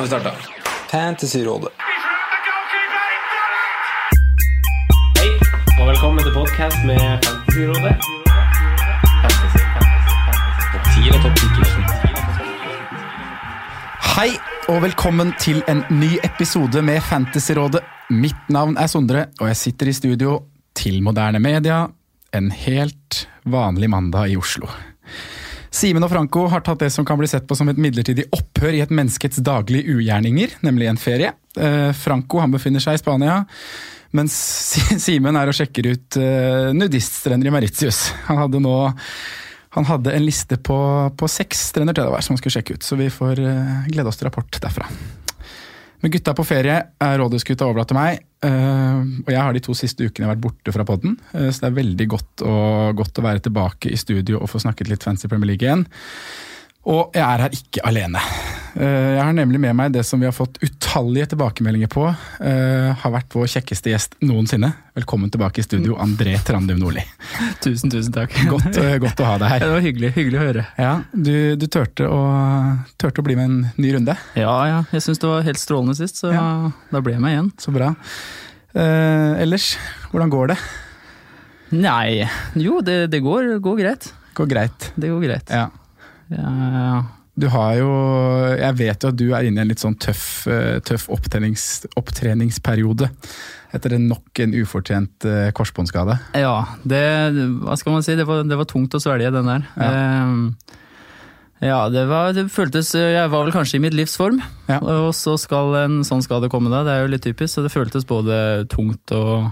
Nå har vi starta. Fantasyrådet. Hei, og velkommen til podkast med Fantasyrådet. Fantasy, fantasy, fantasy. Topp 10 og topp 10 Hei, og velkommen til en ny episode med Fantasyrådet. Mitt navn er Sondre, og jeg sitter i studio til moderne media en helt vanlig mandag i Oslo. Simen og Franco har tatt det som kan bli sett på som et midlertidig opphør i et menneskets daglige ugjerninger, nemlig en ferie. Eh, Franco han befinner seg i Spania, mens Simen er og sjekker ut eh, nudiststrender i Maritius. Han hadde nå han hadde en liste på, på seks strender til det var, som han skulle sjekke ut, så vi får eh, glede oss til rapport derfra. Med gutta på ferie er rådhusgutta overlatt til meg. eh, og jeg har de to siste ukene vært borte fra podden, eh, så det er veldig godt å, godt å være tilbake i studio og få snakket litt fancy Premier League igjen. Og jeg er her ikke alene. Eh, jeg har nemlig med meg det som vi har fått utallige tilbakemeldinger på. eh, har vært vår kjekkeste gjest noensinne. Velkommen tilbake i studio, André Trandum Nordli. Tusen, tusen takk. Godt, eh, godt å ha deg her. Det var hyggelig, hyggelig å høre. Ja, du, du tørte, å, tørte å bli med en ny runde. Ja, ja. Jeg syns det var helt strålende sist, så Ja. da ble jeg med igjen. Så bra. Eh, ellers, hvordan går det? Nei, jo, det, det går, går greit. Går greit. Det går greit. Ja. Ja, Du har jo Jeg vet jo at du er inne i en litt sånn tøff, eh, tøff opptrenings, opptreningsperiode. Etter nok en ufortjent eh, korsbåndskade. ja, det Hva skal man si? Det var, det var tungt å svelge, den der. Ehm, ja, det, var, det føltes Jeg var vel kanskje i mitt livs form, Ja. og så skal en sånn skade komme da. Det er jo litt typisk, så det føltes både tungt og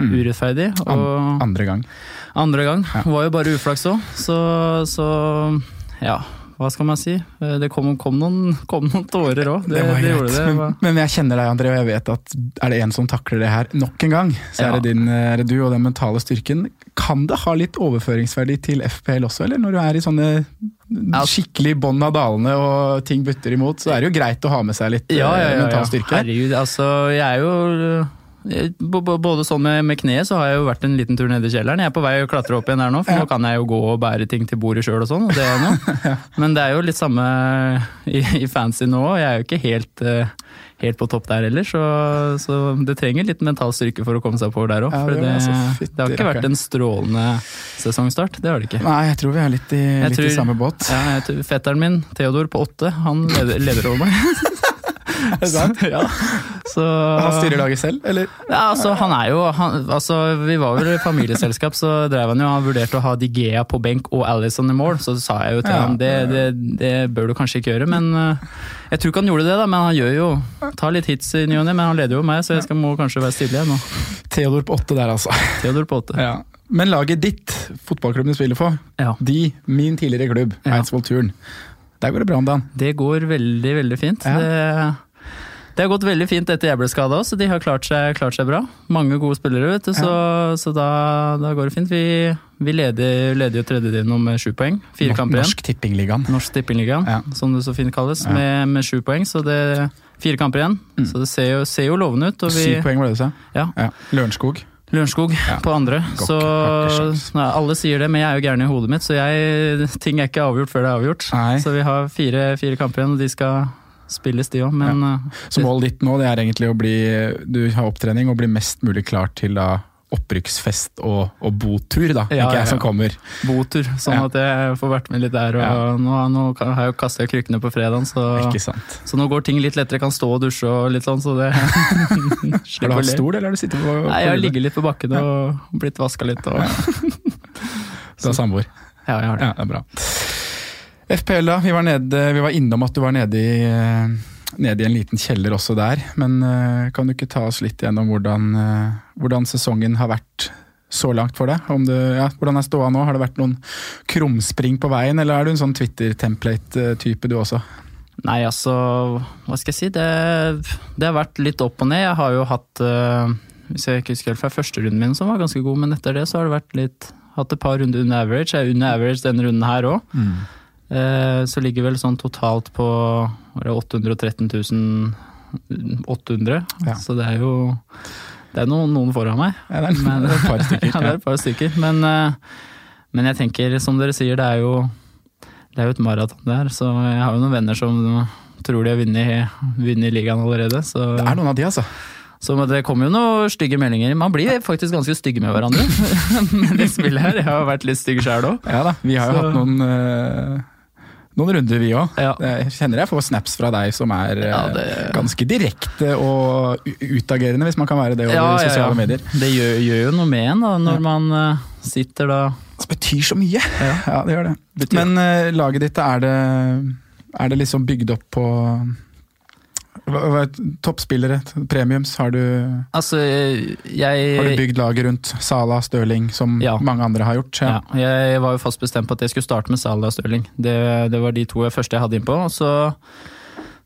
Mm. urettferdig. Og andre gang. andre gang Ja. var jo bare uflaks òg, så, så ja. Hva skal man si? Eh, Det kom, kom, noen, kom noen tårer òg. Det, det, gjorde det. Men, men jeg kjenner deg, André, og jeg vet at er det en som takler det her nok en gang, så er det, din, er det du og den mentale styrken. Kan det ha litt overføringsverdi til FPL også, eller når du er i sånne skikkelig bånn av dalene og ting butter imot, så er det jo greit å ha med seg litt Ja, ja, eh, ja, mental styrke. Herregud, altså jeg er jo eh, både sånn med, med kneet, så har jeg jo vært en liten tur ned i kjelleren. Jeg er på vei å klatre opp igjen her nå, for Ja. nå kan jeg jo gå og bære ting til bordet sjøl og sånn. det noe. Men det er jo litt samme i, i fancy nå òg. Jeg er jo ikke helt, eh, helt på topp der heller, så, så det trenger litt mental styrke for å komme seg oppover der òg. Ja, for det det, altså det har ikke vært en strålende sesongstart. Det har det ikke. Nei, jeg tror vi er litt i, litt tror, i samme båt. Ja, Fetteren min, Theodor på åtte, han leder, leder over meg. Er det sant? ja. Så, Han styrer laget selv, eller? Ja, altså, han er jo han, altså, Vi var vel i familieselskap, så drev han jo Han vurderte å ha Digea på benk og Alison i mål, så sa jeg jo til Ja, ham det, det, det bør du kanskje ikke gjøre, men eh, jeg tror ikke han gjorde det, da, men han gjør jo Tar litt hits i ny og ne, men han leder jo meg, så jeg skal, må kanskje være stille igjen nå. Theodor på åtte der, altså. Theodor på åtte. Ja. Men laget ditt, fotballklubben du spiller for, Ja. de, min tidligere klubb, Ja. Eidsvoll Turn, der går det bra om dagen. Det går veldig, veldig fint. Ja. Det, det har gått veldig fint etter jeg ble skada òg, så de har klart seg, klart seg bra. Mange gode spillere, vet du, så, så da, da går det fint. Vi, vi leder, leder jo tredjedivisjon nå med sju poeng. Fire kamper igjen. Norsk Tippingligaen. Norsk Tippingligaen, Ja. som det så fint kalles, Ja. med, med sju poeng. Så det fire kamper igjen. Mm. Så det ser jo, ser jo lovende ut. Og vi, Syv poeng, var det du sa? Ja. Lørenskog. Lørenskog Ja. på andre. Går Så nei, alle sier det, men jeg er jo gæren i hodet mitt, så jeg, ting er ikke avgjort før det er avgjort. Nei. Så vi har fire, fire kamper igjen, og de skal spilles, de òg. Men ja. Så målet ditt nå det er egentlig å bli Du har opptrening og bli mest mulig klar til da opprykksfest og, og botur, da, Ja, ikke jeg, som kommer. Botur, sånn at jeg får vært med litt der. Og Ja. nå, nå har jeg jo kasta krykkene på fredagen, så, så nå går ting litt lettere. Jeg kan stå og dusje og litt sånn, så det Har du hatt stol, eller har du sittet på, på Nei, jeg har ligget litt på bakken og blitt vaska litt. Og, Du har samboer? ja, jeg har det. Ja, det er bra. FPL, da. Vi var, nede, vi var innom at du var nede i, eh, nede i en liten kjeller også der. Men eh, kan du ikke ta oss litt gjennom hvordan, eh, hvordan sesongen har vært så langt for deg? Om du, ja, hvordan er ståa nå? Har det vært noen krumspring på veien, eller er du en sånn Twitter-template-type du også? Nei, altså, hva skal jeg si. Det, det har vært litt opp og ned. Jeg har jo hatt Hvis jeg ikke husker helt fra første runden min som var ganske god, men etter det så har det vært litt Hatt et par runder under average. Jeg er under average denne runden her òg. Så ligger vel sånn totalt på var 813 800. Ja. Så det er jo Det er noen, noen foran meg. Ja, det er, Men- det er et par stykker. ja, det er et par stykker. Men, eh, men jeg tenker, som dere sier, det er jo, det er jo et maraton der. Så jeg har jo noen venner som tror de har vunnet, vunnet ligaen allerede. Så, Det er noen av de, altså. så det kommer jo noen stygge meldinger. Man blir faktisk ganske stygge med hverandre. med det spillet her, jeg har vært litt stygg sjæl òg. Ja da, vi har jo Så- hatt noen, eh, noen runder, vi òg. Ja. Jeg kjenner jeg får snaps fra deg som er eh, Ja, det- ganske direkte og utagerende, hvis man kan være det over sosiale medier. Det gjør, gjør jo noe med en da, når man eh, sitter da Det betyr så mye! Ja, det gjør det. Betyr- Men uh, laget ditt, er det, er det liksom bygd opp på toppspillere, premiums? Har du, Altså, jeg har du bygd laget rundt Sala, Stirling, som Ja. mange andre har gjort? Ja, jeg var jo fast bestemt på at jeg skulle starte med Sala og Stirling. Det, det var de to jeg første jeg hadde innpå. Så,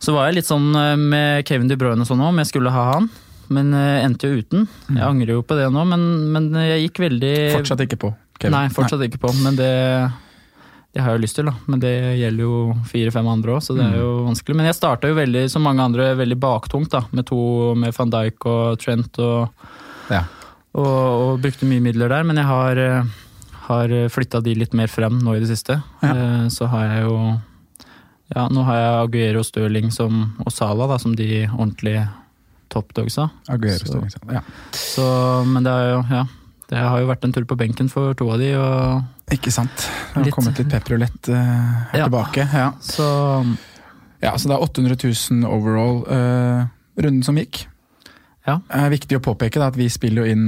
så var jeg litt sånn eh, med Kevin De Bruyne og sånn om jeg skulle ha han. Men eh, endte jo uten. Jeg angrer jo på det nå, men, men jeg gikk veldig Fortsatt ikke på? Kevin. Nei, fortsatt ikke på. Men det, det har jeg jo lyst til, da. Men det gjelder jo fire-fem andre òg, så det er jo vanskelig. Men jeg starta jo veldig, som mange andre, veldig baktungt, da. Med to med van Dijk og Trent og, Ja. og, og brukte mye midler der. Men jeg har, eh, har flytta de litt mer frem nå i det siste. Ja. Så har jeg jo Ja, nå har jeg Aguero Stirling som, og Sala da, som de ordentlige toppdogsa. Aguero, Stirling, ja. Så, men det jo, ja. Det har jo vært en tur på benken for to av de, og Ikke sant. Det har Litt- kommet litt pepperulett uh, Ja. tilbake. Ja. så ja, så det er 800 000 overall. uh, runden som gikk. Ja. Det er viktig å påpeke da, at vi spiller jo inn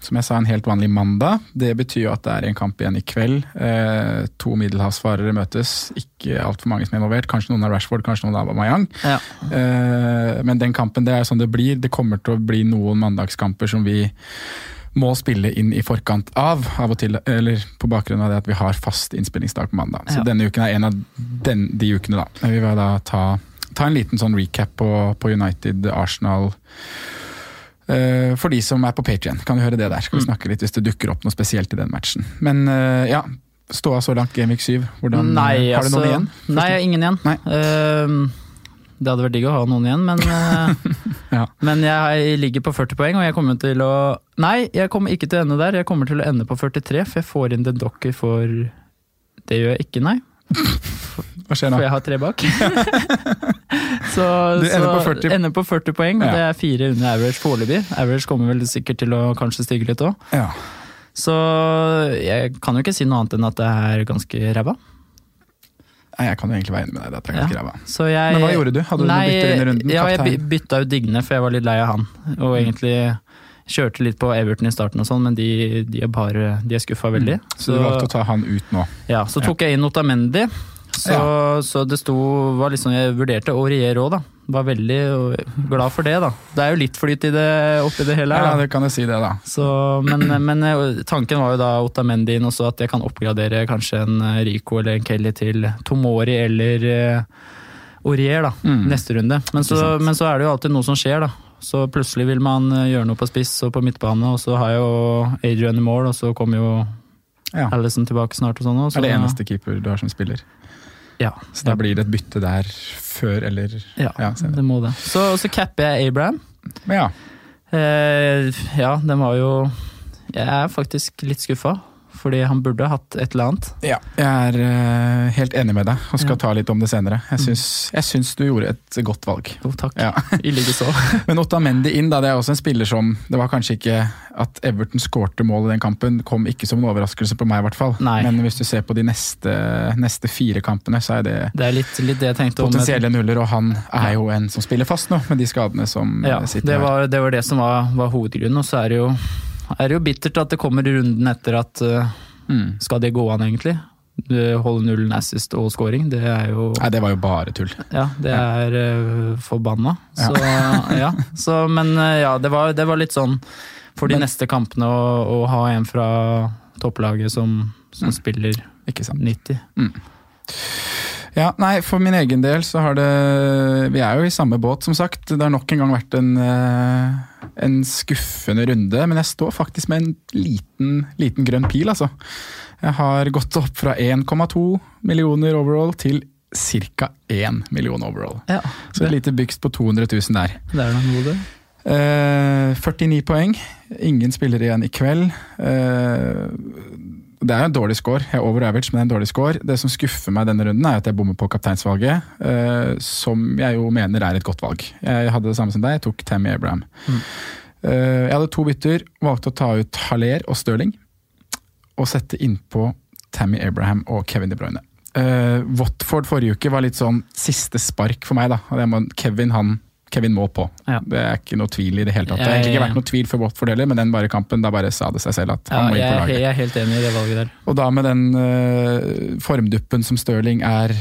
som jeg sa, en helt vanlig mandag. Det betyr jo at det er en kamp igjen i kveld. Eh, to middelhavsfarere møtes. Ikke altfor mange som er involvert. Kanskje noen av Rashford, kanskje noen av Aubameyang. ja. Eh, men den kampen, det er sånn det blir. Det kommer til å bli noen mandagskamper som vi må spille inn i forkant av, av og til, eller på bakgrunn av det at vi har fast innspillingsdag på mandag. Så Ja. denne uken er en av den, de ukene, da. Vi vil da ta, ta en liten sånn recap på, på United, Arsenal. uh, for de som er på Patrion, kan du høre det der. Skal vi Mm. snakke litt hvis det dukker opp noe spesielt i den matchen. Men uh, ja, ståa så langt, Gamevik 7. Hvordan, Nei, har du noen igjen? igjen? Nei, ingen igjen. Nei. Ehm, det hadde vært digg å ha noen igjen, men, eh, Ja. men jeg ligger på 40 poeng, og jeg kommer til å Nei, jeg kommer ikke til å ende der. Jeg kommer til å ende på 43, for jeg får inn The dokker for Det gjør jeg ikke, nei. Hva skjer For jeg har tre bak. så Du ender så på 40. ender på 40 poeng, og Ja. det er fire under average foreløpig. Average kommer vel sikkert til å kanskje stige litt òg. Ja. Så jeg kan jo ikke si noe annet enn at det er ganske ræva. Nei, jeg kan jo egentlig være enig med deg. Dette er ganske ræva. Så jeg, Men hva gjorde du? Hadde du noen bytter inn i runden? Ja, jeg Kaptein? bytta ut Digne, for jeg var litt lei av han. Og egentlig kjørte litt på Everton i starten og sånn, men de, de er bare De er skuffa veldig. Mm. Så du valgte å ta han ut nå? ja, så tok jeg inn Otamendi. Så, så det sto var liksom, Jeg vurderte Aurier òg, da. Var veldig glad for det, da. Det er jo litt flyt i det, oppi det hele Ja, da. det kan jeg si det, da. Så, men, men eh, tanken var jo da Otamendi inn også, at jeg kan oppgradere kanskje en Rico eller en Kelly til Tomori eller Aurier da, Mm. neste runde. Men så, men så er det jo alltid noe som skjer, da. Så plutselig vil man gjøre noe på spiss og på midtbane, og så har jeg jo Adrian i mål, og så kommer jo Ja. Allison tilbake snart og sånn. Så, Er det eneste keeper du har som spiller? Ja. Så da blir det et bytte der før, eller Ja, Ja, det må det. Så, så capper jeg Abraham. Ja. Eh, ja, den var jo Jeg er faktisk litt skuffa. Fordi han burde hatt et eller annet. Ja, jeg er uh, helt enig med deg, og skal Ja. ta litt om det senere. Jeg Mm. syns, jeg syns du gjorde et godt valg. Jo, takk. Ja. I like så. Men Otamendi inn, da, det er også en spiller som Det var kanskje ikke at Everton skårte mål i den kampen, kom ikke som en overraskelse på meg, i hvert fall. Nei. Men hvis du ser på de neste, neste fire kampene, så er det Det er litt, litt det jeg tenkte om. potensielle nuller, og han er jo en som spiller fast nå, med de skadene som Ja, eh, sitter det her. det var det som var, var hovedgrunnen. Og så er det, jo, er det jo bittert at det kommer i runden etter at uh, Mm. Skal det gå an, egentlig? Holde nullen assist og scoring, det er jo Nei, det var jo bare tull. Ja, det er uh, forbanna. Så, ja. Så, men uh, ja, det var, det var litt sånn for de Men- neste kampene å, å ha en fra topplaget som, som spiller Ikke sant. 90. Ja, nei, For min egen del så har det Vi er jo i samme båt, som sagt. Det har nok en gang vært en, eh, en skuffende runde, men jeg står faktisk med en liten, liten grønn pil, altså. Jeg har gått opp fra 1,2 millioner overall til ca. 1 million overall. Ja, Så et lite bygst på 200 000 der. det er noe det. Eh, 49 poeng. Ingen spillere igjen i kveld. Eh, det er jo en dårlig score. Jeg er over average, men det er en dårlig score. Det som skuffer meg denne runden, er at jeg bommer på kapteinsvalget, uh, som jeg jo mener er et godt valg. Jeg hadde det samme som deg, jeg tok Tammy Abraham. Mm. Uh, jeg hadde to bytter, valgte å ta ut Haller og Stirling, og sette innpå Tammy Abraham og Kevin De Bruyne. Uh, Watford forrige uke var litt sånn siste spark for meg. da. Kevin han, Kevin må på. Ja. Det er ikke noe tvil i det hele tatt. Det har egentlig ikke vært noe tvil for Watford heller, men den bare kampen, da bare sa det seg selv at han må inn på laget. jeg er helt enig i det valget der. Og da med den uh, formduppen som Stirling er,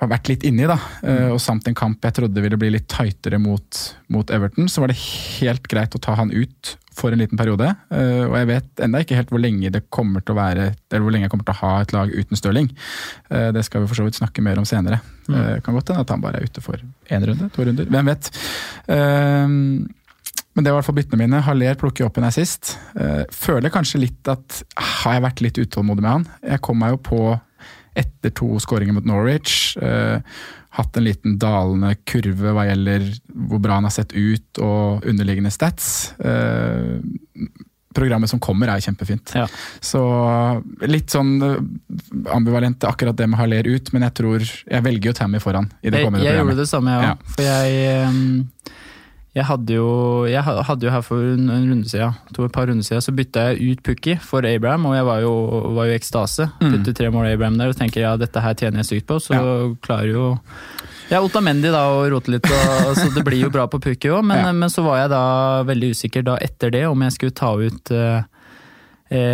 har vært litt inni, da, eh, Mm. og samt en kamp jeg trodde ville bli litt tightere mot, mot Everton, så var det helt greit å ta han ut for en liten periode. Eh, og jeg vet enda ikke helt hvor lenge det kommer til å være, eller hvor lenge jeg kommer til å ha et lag uten Stirling. Eh, det skal vi for så vidt snakke mer om senere. Mm. Eh, kan godt hende at han bare er ute for én runde, to runder. Hvem vet. Men det var i hvert fall byttene mine. Haller plukker opp en assist. Føler kanskje litt at har jeg vært litt utålmodig med han? Jeg kom meg jo på etter to skåringer mot Norwich. Eh, hatt en liten dalende kurve hva gjelder hvor bra han har sett ut og underliggende stats. Eh, programmet som kommer er kjempefint. Ja. Så litt sånn eh, ambivalent akkurat det med Haller ut, men jeg tror Jeg velger jo Tammy foran i det Jeg, kommende jeg gjorde det samme, ja. Ja. For jeg, ehm, jeg hadde jo Jeg hadde jo her for en, en runde siden, to, et par runder siden, så bytta jeg ut Pukki for Abraham, og jeg var jo, var jo i ekstase. Mm. Putter tre mål Abraham der og tenker ja, dette her tjener jeg sykt på, så klarer jo ja, Otamendi da og rote litt, og, så det blir jo bra på Pukki òg, men, Ja. men så var jeg da veldig usikker da etter det om jeg skulle ta ut uh,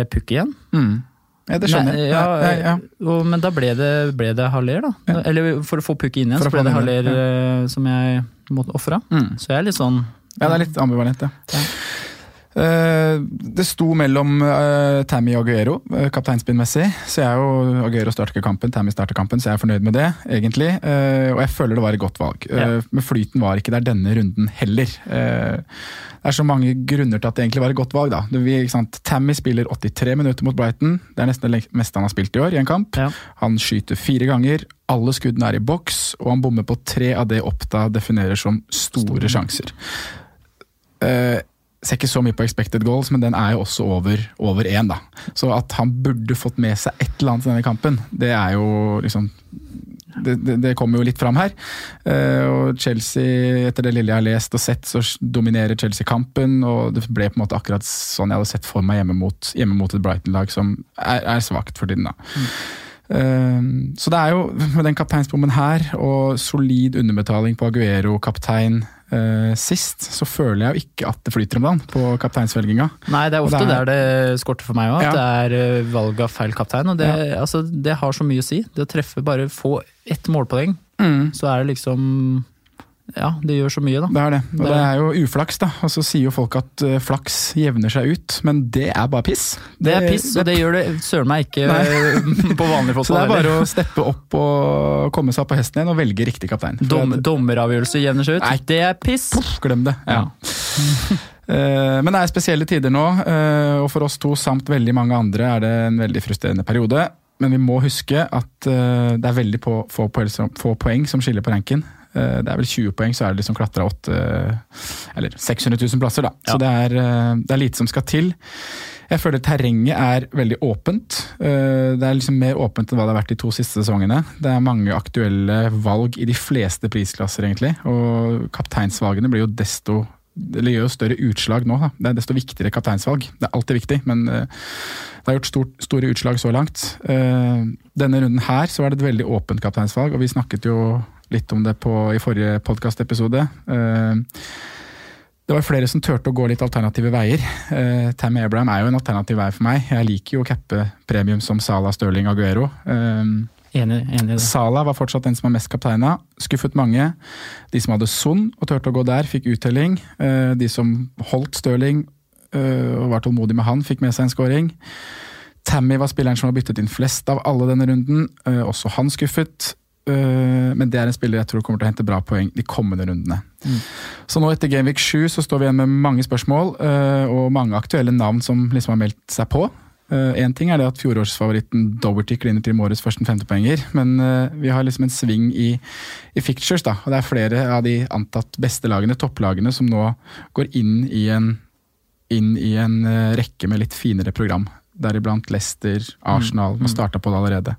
Pukki igjen. Mm. Ja, det skjønner jeg. Ja, Ja, ja. Og, men da ble det, ble det Haller, da. Eller for å få pukket inn igjen, så ble det inn, eh, som jeg måtte ofre. Mm. Så jeg er litt sånn Ja, det er litt ambivalent, ja. Eh, det sto mellom eh, Tammy og Aguero, uh, kapteinspinnmessig. Så jeg og Aguero starter ikke kampen, Tammy starter kampen, så jeg er fornøyd med det, egentlig. Eh, og jeg føler det var et godt valg. Eh, Ja. Men flyten var ikke der denne runden heller. Eh, det er så mange grunner til at det egentlig var et godt valg. da. Vi? Tammy spiller 83 minutter mot Brighton. Det er nesten det meste han har spilt i år i en kamp. Ja. Han skyter fire ganger, alle skuddene er i boks, og han bommer på tre av det Oppda definerer som store sjanser. Eh, ser ikke så mye på expected goals, men den er jo også over, over én. da. Så at han burde fått med seg et eller annet i denne kampen, det er jo liksom det, det, det kommer jo litt fram her. Eh, og Chelsea, etter det lille jeg har lest og sett, så dominerer Chelsea kampen. Og det ble på en måte akkurat sånn jeg hadde sett for meg hjemme mot, hjemme mot et Brighton-lag som er, er svakt for tiden. da. Eh, så det er jo, med den kapteinsbommen her, og solid underbetaling på Aguero, kaptein, eh, sist, så føler jeg jo ikke at det flyter om dagen på kapteinsvelginga. Nei, det er ofte det der det skorter for meg òg. At Ja. det er eh, valg av feil kaptein. Og det, altså, det har så mye å si. Det å treffe bare få ett målpoeng, så er det liksom Ja, det gjør så mye, da. Det er det. Og Det- det er jo uflaks, da. Og så sier jo folk at uh, flaks jevner seg ut, men det er bare piss. Det er piss, og det gjør det søren meg ikke på eh, på vanlig Så det er bare å steppe opp og komme seg opp på hesten igjen og velge riktig kaptein. Dom, dommeravgjørelse jevner seg ut. Nei. Det er piss! Glem det. Ja. ja. Men det er spesielle tider nå, eh, og for oss to samt veldig mange andre er det en veldig frustrerende periode. Men vi må huske at eh, det er veldig få poeng som skiller på ranken. Eh, Det er vel 20 poeng, så er det liksom klatra 8 Eller 600 000 plasser, da. Så det er, eh, det er lite som skal til. Jeg føler terrenget er veldig åpent. Eh, Det er liksom mer åpent enn hva det har vært de to siste sesongene. Det er mange aktuelle valg i de fleste prisklasser, egentlig. Og kapteinsvalgene blir jo desto eller gjør jo større utslag nå. Da. Det er desto viktigere kapteinsvalg. Det er alltid viktig, men eh, det har gjort stort, store utslag så langt. Eh, Denne runden her så er det et veldig åpent kapteinsvalg, og vi snakket jo litt om det på, i forrige podkastepisode. Det var flere som turte å gå litt alternative veier. Eh, Tammy Abraham er jo en alternativ vei for meg. Jeg liker jo å cappe premium som Salah, Stirling, Aguero. Eh, Enig, enig det. Salah var fortsatt den som var mest kapteina. Skuffet mange. De som hadde Son og turte å gå der, fikk uttelling. Eh, De som holdt Stirling eh, og var tålmodig med han, fikk med seg en scoring. Tammy var spilleren som var byttet inn flest av alle denne runden. Eh, Også han skuffet. Eh, Men det er en spiller jeg tror kommer til å hente bra poeng de kommende rundene. Så nå etter Gameweek 7 så står vi igjen med mange spørsmål eh, og mange aktuelle navn som liksom har meldt seg på. Én ting er det at fjorårsfavoritten Doverty kliner til med årets første femtepoenger, men eh, vi har liksom en sving i, i fictures, da. Og det er flere av de antatt beste lagene, topplagene, som nå går inn i en, inn i en eh, rekke med litt finere program. Deriblant Leicester, Arsenal, mm. man starta på det allerede.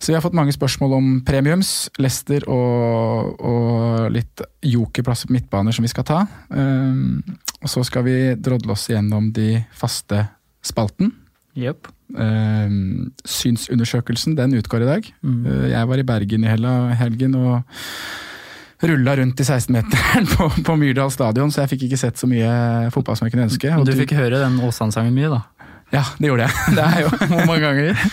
Så vi har fått mange spørsmål om premiums, Lester og, og litt jokerplasser på midtbaner som vi skal ta. Um, og så skal vi drodle oss gjennom de faste spalten. Yep. Um, synsundersøkelsen, den utgår i dag. Mm. Uh, jeg var i Bergen i helgen og rulla rundt i 16-meteren på, på Myrdal stadion, så jeg fikk ikke sett så mye fotball som jeg kunne ønske. Og Du fikk høre den Åsane-sangen mye, da. Ja, det gjorde jeg. Det er jo Hvor mange ganger?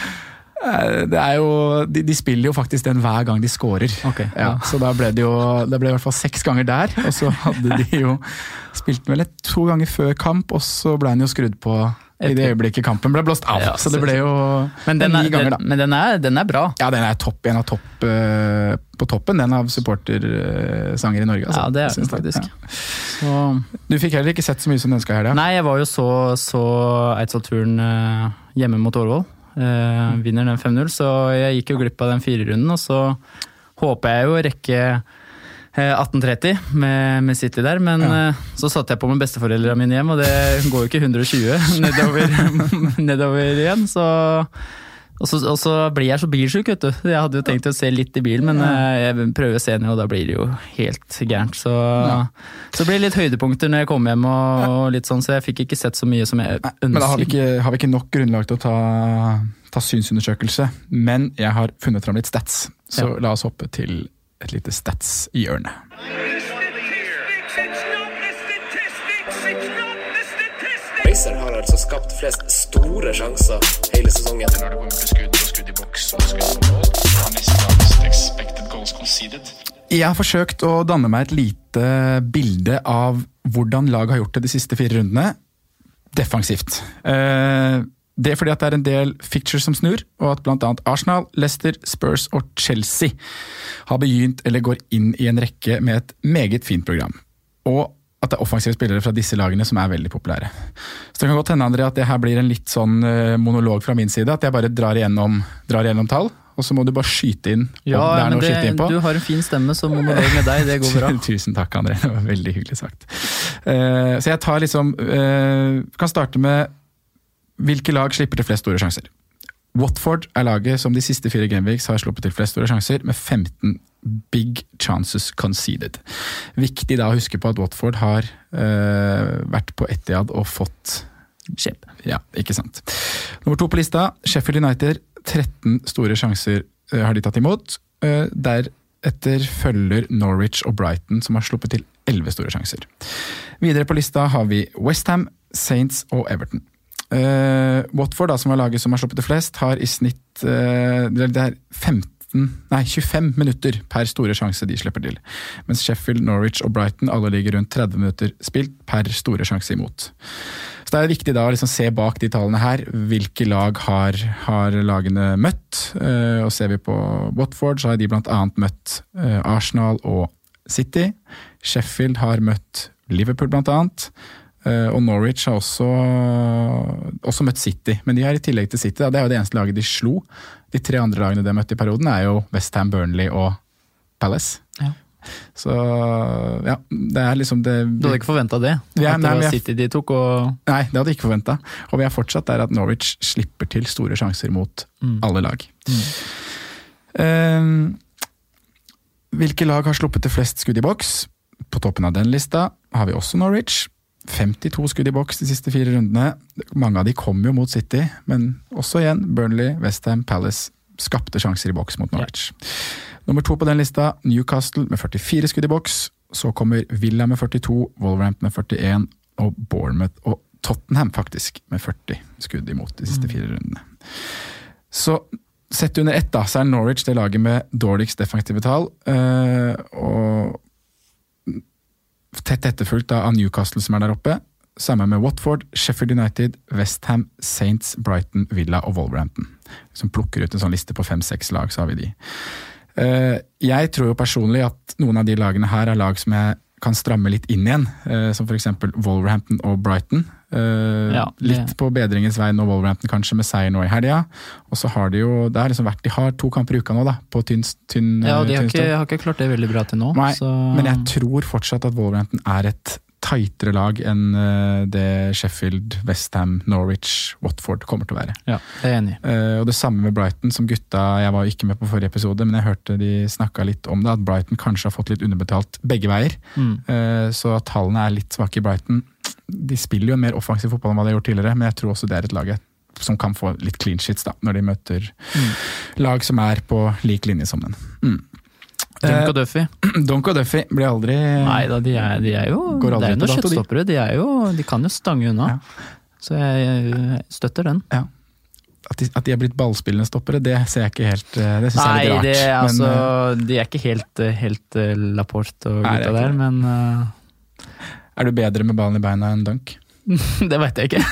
Eh, Det er jo, de, de spiller jo faktisk den hver gang de scorer. Okay, ja, ja. så da ble det jo det ble i hvert fall seks ganger der. Og så hadde de jo spilt den vel et to ganger før kamp, og så ble den jo skrudd på i det øyeblikket kampen ble blåst av. Ja, så det ble jo Men den ni er, ganger, da. men den er, den er bra. Ja, den er topp, en av topp eh, på toppen, den av supportersanger i Norge. Altså. Ja, det er den faktisk. Ja. Så, Du fikk heller ikke sett så mye som du ønska her, da? nei, jeg var jo så, så Eidsvollturen eh, hjemme mot Årvoll. Eh, vinner den 5-0, så jeg gikk jo glipp av den firerunden. Og så håper jeg jo å rekke eh, 18.30 med, med City der, men ja. så satte jeg på med besteforeldrene mine hjem, og det går jo ikke 120 nedover, nedover igjen, så og så, og så blir jeg så bilsjuk, vet du. Jeg hadde jo tenkt å se litt i bilen, men eh, jeg prøver senere og da blir det jo helt gærent. Så, så det ble litt høydepunkter når jeg kommer hjem, og, og litt sånn, så jeg fikk ikke sett så mye som jeg ønsker. Men da har vi, ikke, har vi ikke nok grunnlag til å ta, ta synsundersøkelse. Men jeg har funnet fram litt stats, så Ja. la oss hoppe til et lite stats-hjørne. Racer flest store sjanser hele sesongen. Når det kommer til skudd og skudd i boks og skudd på mål, har nesten expected goals conceded. Jeg har forsøkt å danne meg et lite bilde av hvordan laget har gjort det de siste fire rundene, defensivt. Eh, Det er fordi at det er en del fictures som snur, og at bl.a. Arsenal, Leicester, Spurs og Chelsea har begynt eller går inn i en rekke med et meget fint program. Og at det er offensive spillere fra disse lagene som er veldig populære. Så det kan godt hende André, at det her blir en litt sånn eh, monolog fra min side, at jeg bare drar igjennom, drar igjennom tall, og så må du bare skyte inn om Ja, det er men det, å skyte inn på. du har en fin stemme, så monolog med deg, det går bra. Tusen takk, André. Det var veldig hyggelig sagt. Uh, så jeg tar liksom uh, Kan starte med hvilke lag slipper til flest store sjanser. Watford er laget som de siste fire gameweeks har sluppet til flest store sjanser, med 15 big chances conceded. Viktig da å huske på at Watford har uh, vært på Etiad og fått Skjepp. Ja, ikke sant. Nummer to på lista, Sheffield United. 13 store sjanser uh, har de tatt imot. Uh, Deretter følger Norwich og Brighton, som har sluppet til 11 store sjanser. Videre på lista har vi Westham, Saints og Everton. Uh, Watford, da, som er laget som har sluppet til flest, har i snitt uh, det er 15, nei, 25 minutter per store sjanse de slipper til. Mens Sheffield, Norwich og Brighton alle ligger rundt 30 minutter spilt per store sjanse imot. Så Det er viktig da å liksom se bak de tallene her. Hvilke lag har, har lagene møtt? Eh, og Ser vi på Watford, så har de bl.a. møtt eh, Arsenal og City. Sheffield har møtt Liverpool bl.a. Uh, og Norwich har også, også møtt City, men de har i tillegg til City, da, det er jo det eneste laget de slo. De tre andre lagene de har møtt i perioden er jo Westham, Burnley og Palace. Ja. Så ja, det er liksom det Du hadde ikke forventa det? Er- at nei, det var City de tok og Nei, det hadde jeg ikke forventa. Og vi er fortsatt der at Norwich slipper til store sjanser mot Mm. alle lag. Eh, hvilke lag har sluppet til flest skudd i boks? På toppen av den lista har vi også Norwich. 52 skudd i boks de siste fire rundene. Mange av de kom jo mot City, men også igjen Burnley, Westham, Palace skapte sjanser i boks mot Norwich. Nummer to på den lista, Newcastle med 44 skudd i boks. Så kommer Villa med 42, Wolverhampton med 41 og Bournemouth og Tottenham faktisk med 40 skudd imot de siste fire rundene. Så sett under ett da, så er Norwich det laget med dårligst defensive tall. eh, og tett etterfulgt av Newcastle som er der oppe. Sammen med Watford, Sheffield United, Westham, Saints, Brighton, Villa og Wolverhampton. Man plukker ut en sånn liste på fem-seks lag, så har vi de. Eh, Jeg tror jo personlig at noen av de lagene her er lag som jeg kan stramme litt inn igjen. eh, Som f.eks. Wolverhampton og Brighton. Eh, Ja, det- Litt på bedringens vei nå, Wolverhampton kanskje, med seier nå i helga. Og så har de jo det har liksom vært, De har to kamper i uka nå, da, på tynn, tynn Ja, og de har ikke, har ikke klart det veldig bra til nå. Nei, så, men jeg tror fortsatt at Wolverhampton er et tightere lag enn eh, det Sheffield, Westham, Norwich, Watford kommer til å være. Ja, det er jeg enig. Eh, og det samme med Brighton, som gutta Jeg var jo ikke med på forrige episode, men jeg hørte de snakka litt om det, at Brighton kanskje har fått litt underbetalt begge veier. Mm. Uh, så at tallene er litt svake i Brighton. De spiller jo en mer offensiv fotball enn hva de har gjort tidligere, men jeg tror også det er et lag som kan få litt clean shits da, når de møter lag som er på lik linje som den. Mm. Dunk og Duffy. Dunk og Duffy blir aldri Nei da, de er, de er jo Det er jo noen kjøttstoppere. De, jo, de kan jo stange unna. Ja. Så jeg, støtter den. Ja. At de, at de er blitt ballspillende stoppere, det ser jeg ikke helt eh, Det syns jeg er litt rart. er altså, eh, de er ikke helt, helt eh, Laporte og Nei, gutta der, men eh, er du bedre med ballen i beina enn Dunk? det veit jeg ikke.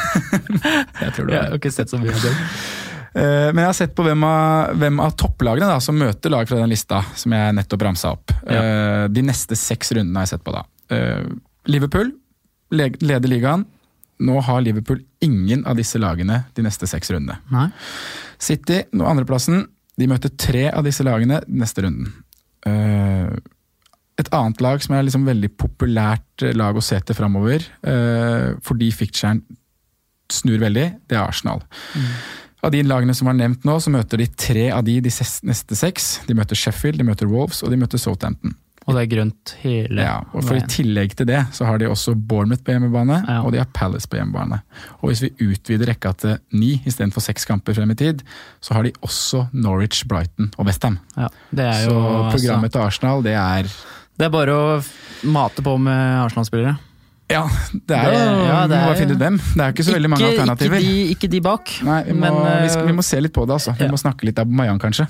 Jeg tror du Jeg har ikke sett så mye av det. Eh, Men jeg har sett på hvem av, hvem av topplagene da, som møter lag fra den lista som jeg nettopp ramsa opp. Ja. De neste seks rundene har jeg sett på da. Eh, Liverpool leder ligaen. Nå har Liverpool ingen av disse lagene de neste seks rundene. Nei. City, nå andreplassen. De møter tre av disse lagene neste runden. Eh, et annet lag som er liksom veldig populært eh, lag å se til framover, uh, fordi ficturen snur veldig, det er Arsenal. Av de lagene som var nevnt nå, så møter de tre av de de neste seks. De møter Sheffield, de møter Wolves og de møter Southampton. Og det er grønt hele Ja, og for I tillegg til det så har de også Bournemouth på hjemmebane, Ja. og de har Palace på hjemmebane. Og Hvis vi utvider rekka til ni istedenfor seks kamper frem i tid, så har de også Norwich, Brighton og Westham. Ja, Så programmet altså, programmet til Arsenal, det er Det er bare å mate på med Arsenal-spillere. Ja, det er, Ja, det vi må bare finne ut hvem. Det er ikke så veldig mange Ikke- alternativer. Ikke de, ikke de bak. Nei, vi må, men, vi, skal, eh, vi må se litt på det, altså. Vi ja. må snakke litt om Mayan, kanskje.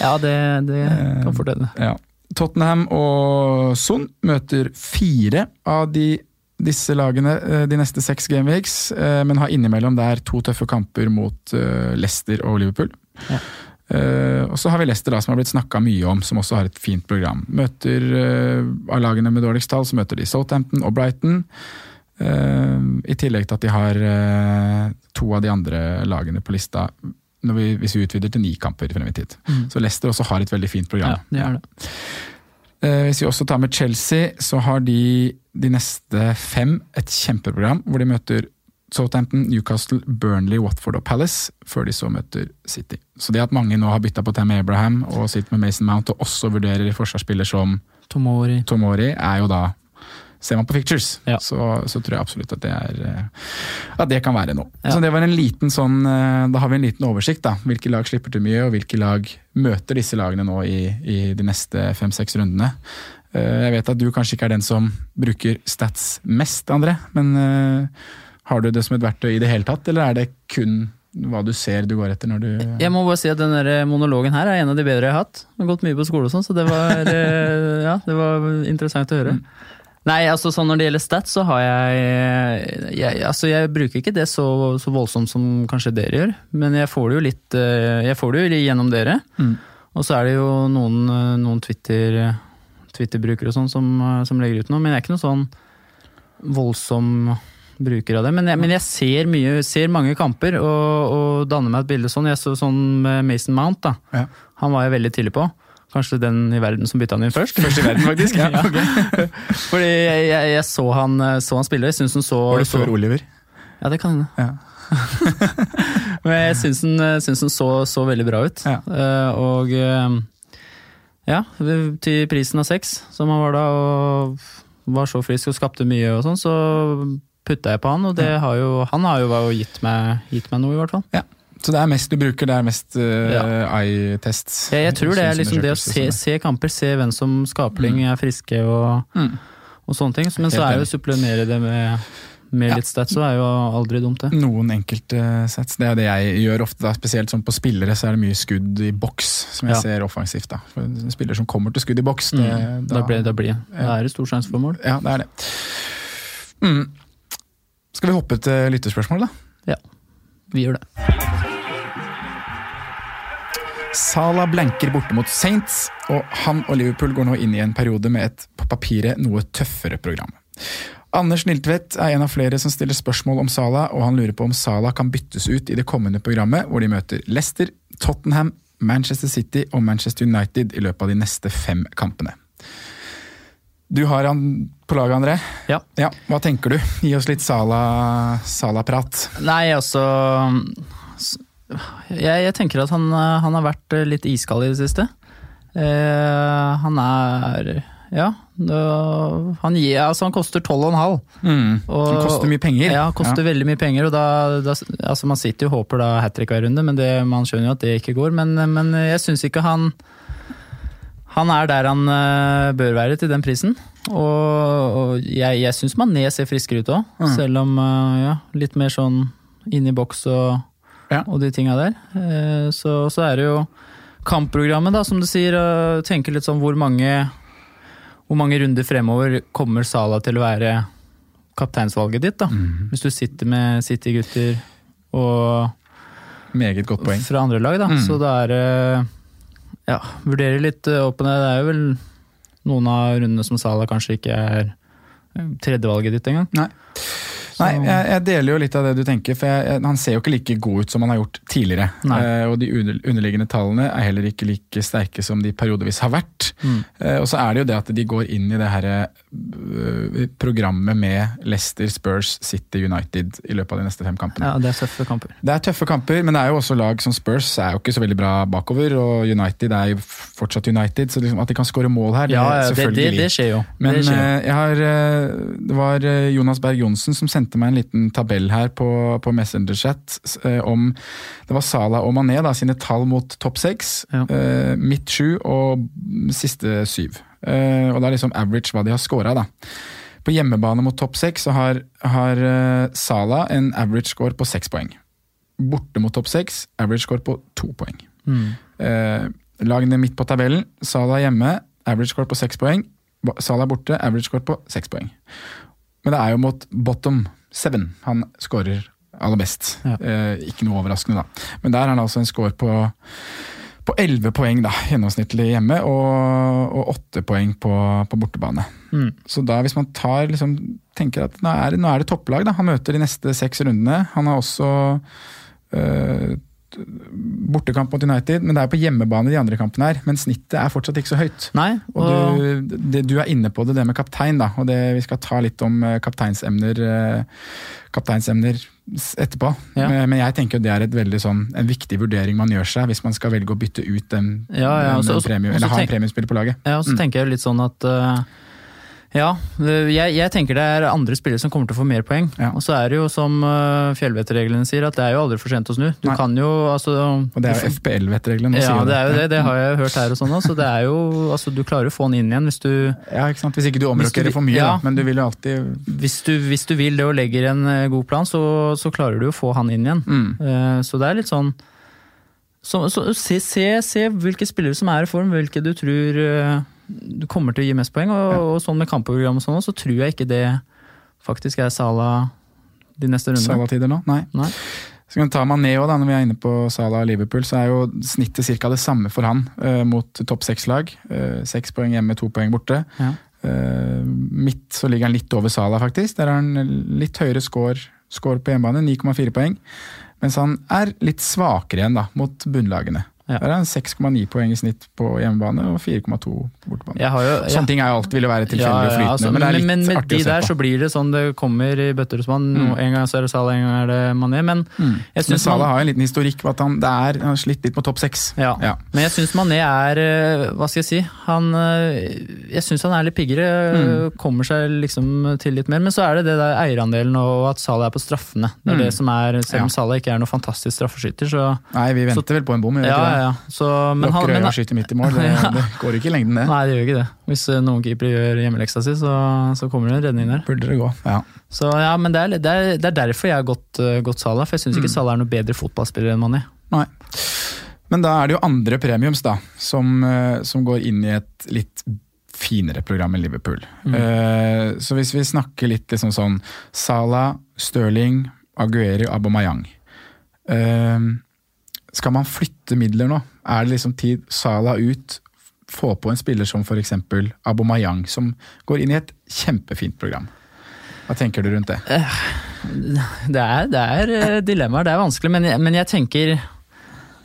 Ja, det, det kan fort hende. Ja. Tottenham og Son møter fire av de, disse lagene eh, de neste seks gameweeks, eh, men har innimellom der to tøffe kamper mot eh, Leicester og Liverpool. Ja. Eh, og så har vi Leicester, da, som har blitt snakka mye om, som også har et fint program. Møter uh, Av lagene med dårligst tall så møter de Southampton og Brighton. Uh, I tillegg til at de har to av de andre lagene på lista når vi, hvis vi utvider til ni kamper frem i tid. Mm. Så Leicester også har et veldig fint program. Ja, det det. Hvis vi også tar med Chelsea, så har de de neste fem et kjempeprogram, hvor de møter Southampton, Newcastle, Burnley, Watford og Palace, før de så møter City. Så det at mange nå har bytta på Tam Abraham og sitter med Mason Mount, og også vurderer forsvarsspiller som Tomori. Tomori, er jo da Ser man på Pictures, Ja. så, så tror jeg absolutt at det er eh, At det kan være noe. Ja. Så det var en liten sånn eh, Da har vi en liten oversikt, da. Hvilke lag slipper til mye, og hvilke lag møter disse lagene nå i, i de neste fem-seks rundene. Eh, Jeg vet at du kanskje ikke er den som bruker stats mest, André. Men har du det som et verktøy i det hele tatt, eller er det kun hva du ser du går etter når du Jeg må bare si at den der monologen her er en av de bedre jeg har hatt. Jeg har gått mye på skole og sånn, så det var, eh, ja, det var interessant å høre. Nei, altså sånn når det gjelder stats, så har jeg Jeg, altså, jeg bruker ikke det så, så voldsomt som kanskje dere gjør, men jeg får det jo litt eh, Jeg får det jo gjennom dere. Mm. Og så er det jo noen, eh, noen Twitter, Twitter-brukere og sånn som, eh, som legger ut noe, men jeg er ikke noe sånn voldsom bruker av det. Men jeg, men jeg ser, mye, ser mange kamper og, og danner meg et bilde sånn. Jeg så sånn med Mason Mount, da. Ja. Han var jeg veldig tidlig på. Kanskje den i verden som bytta han inn først? Først i verden, faktisk. ja. Fordi jeg, jeg, jeg så, han, så han spille. Jeg synes han så, Var det før Oliver? Ja, det kan hende. Ja. Men jeg syns han, syns han så, så veldig bra ut. Ja. Uh, og uh, ja, til prisen av seks, som han var da, og var så frisk og skapte mye og sånn, så putta jeg på han, og det har jo, han har jo gitt meg, gitt meg noe, i hvert fall. Ja. Så det er mest du bruker, det er mest uh, Ja. eye-tests? Jeg, jeg tror det er liksom det å se, se kamper, se hvem som skapling er friske og, Mm. og sånne ting. Men Helt så er jo å supplemere det med, med Ja. litt stats, så er jo aldri dumt, det. Noen enkelte sats. Det er det jeg gjør ofte, da, spesielt som på spillere så er det mye skudd i boks som jeg Ja. ser offensivt. da. For en spiller som kommer til skudd i boks, det, Mm. Da blir da blir det. Da er det stor sjanse for mål. Ja, det er det. Mm. Skal vi hoppe til lytterspørsmål, da? Ja, vi gjør det. Sala blanker borte mot Saints, og han og Liverpool går nå inn i en periode med et på papiret noe tøffere program. Anders Niltvedt er en av flere som stiller spørsmål om Sala, og han lurer på om Sala kan byttes ut i det kommende programmet, hvor de møter Leicester, Tottenham, Manchester City og Manchester United i løpet av de neste fem kampene. Du har han på laget, André. Ja. Hva tenker du? Gi oss litt Sala- Sala-prat. Nei, altså jeg, jeg tenker at han, han har vært eh, litt iskald i det siste. Eh, han er Ja. Det, han, gir, altså han koster 12,5. Mm. Han koster mye penger. Ja, han koster veldig mye penger. og da, da altså Man sitter jo og håper da hat trick hver runde, men det, man skjønner jo at det ikke går. Men, men jeg syns ikke han Han er der han eh, bør være til den prisen. Og, og jeg, jeg syns Mané ser friskere ut òg, Mm. selv om eh, ja, litt mer sånn inn i boks og, og de tinga der. Eh, Så, så er det jo kampprogrammet, da, som du sier. Tenker litt sånn hvor mange hvor mange runder fremover kommer Sala til å være kapteinsvalget ditt? da? Mm. Hvis du sitter med City-gutter og Meget godt poeng. fra andre lag, da. Mm. Så da er det Ja, vurderer litt eh, opp og ned. Det er jo vel noen av rundene som Sala kanskje ikke er eh, tredjevalget ditt engang. Nei. Nei, jeg, jeg deler jo litt av det du tenker, for jeg, han ser jo ikke like god ut som han har gjort tidligere. Eh, og de underliggende tallene er heller ikke like sterke som de periodevis har vært. Mm. Eh, og så er det jo det at de går inn i det her uh, programmet med Leicester, Spurs, City, United i løpet av de neste fem kampene. Ja, det er tøffe kamper. Det er tøffe kamper, men det er jo også lag som Spurs er jo ikke så veldig bra bakover, og United er jo fortsatt United, så liksom at de kan skåre mål her, det, Ja, ja, det, det, selvfølgelig. det skjer jo. Men skjer jo. jeg har, eh, det var Jonas Berg Johnsen som sendte meg en liten tabell her på, på Messenger-chat eh, om Det var Sala og Mané da, sine tall mot topp seks, Ja. midt sju og siste syv. Eh, og det er liksom average hva de har scora, da. På hjemmebane mot topp seks så har, har Salah Sala en average score på seks poeng. Borte mot topp seks, average score på to poeng. Mm. Eh, lagene midt på tabellen. Salah hjemme, average score på seks poeng. Salah borte, average score på seks poeng. Men det er jo mot bottom seven han skårer aller best. Ja. Eh, ikke noe overraskende, da. Men der har han altså en score på på 11 poeng da, gjennomsnittlig hjemme, og, og 8 poeng på, på bortebane. Mm. Så da hvis man tar, liksom, tenker at nå er, nå er det topplag da, han møter de neste seks rundene. Han har også øh, bortekamp mot United, men det er på hjemmebane de andre kampene her. Men snittet er fortsatt ikke så høyt. Nei, Og du, det, du er inne på det, det med kaptein, da. Og det, vi skal ta litt om eh, kapteinsemner, eh, kapteinsemner etterpå. Ja. Men, jeg tenker det er veldig sånn, en viktig vurdering man gjør seg hvis man skal velge å bytte ut den, Ja, ja, også- den premium, også eller ha en premiespiller på laget. Ja, og så Mm. tenker jeg litt sånn at øh, Ja, jeg, jeg tenker det er andre spillere som kommer til å få mer poeng. Og så er det jo som øh, fjellvettreglene sier, at det er jo aldri for sent å snu. Du Nei. kan jo altså Og det er jo FPL-vettreglene. Ja, det er jo det. Det har jeg hørt her og sånn òg. Så det er jo Altså, du klarer å få den inn igjen hvis du Ja, ikke sant? Hvis ikke du du for mye, ja. da. Men du vil jo alltid hvis du, hvis du vil det og legger en øh, god plan, så, så klarer du å få han inn igjen. Mm. Eh, Så det er litt sånn så, så, se, se, se hvilke spillere som er i form, hvilke du tror eh, du kommer til å gi mest poeng. Og, og sånn med kampprogram og sånn, så tror jeg ikke det faktisk er Sala de neste rundene. Sala-tider nå? Nei. Nei. kan vi ta Mané også, da, når vi er inne på Sala og Liverpool, så er jo snittet ca. det samme for han uh, mot topp seks-lag. Seks uh, poeng hjemme, to poeng borte. Ja. Uh, midt så ligger han litt over Sala, faktisk. Der har han litt høyere score, score på hjemmebane, 9,4 poeng. Mens han er litt svakere igjen da, mot bunnlagene. Der er han 6,9 poeng i snitt på hjemmebane og 4,2 på bortebane. Jo, ja. Sånne ting er jo alltid ville være tilfeldig og flytende, altså, men men, men med de der på. så blir det sånn det kommer i bøtter og spann. Mm. En gang så er det Salah, en gang er det Mané. Men jeg Men Salah har en liten historikk på at han, det er, han har slitt litt på topp seks. ja. Ja. men jeg syns Mané er eh, Hva skal jeg si? Han, eh, jeg syns han er litt piggere. Mm. Kommer seg liksom til litt mer. Men så er det det der eierandelen og at Salah er på straffene. Det er Mm. det som er, Selv om Ja. Salah ikke er noen fantastisk straffeskytter, så Nei, vi venter vel på en bom, ja, ja. Så, men han, øya og skyter midt i mål, det, Ja. det går ikke i lengden det. Nei, det gjør ikke det. Hvis eh, noen keepere gjør hjemmeleksa si, så, så kommer det en redning der. Burde det gå, ja. Så ja, men det er, det er, det er derfor jeg har gått, eh, gått Salah, for jeg syns ikke Mm. Salah er noe bedre fotballspiller enn Mané. Nei. Men da er det jo andre premiums da, som, eh, som går inn i et litt finere program enn Liverpool. Mm. Uh, så hvis vi snakker litt liksom sånn Salah, Stirling, Aguero, Abomayang. Eh, skal man flytte midler nå? Er det liksom tid Salah ut, få på en spiller som f.eks. Abomayang, som går inn i et kjempefint program? Hva tenker du rundt det? Det er, det er eh, dilemmaer, det er vanskelig, men jeg, men jeg tenker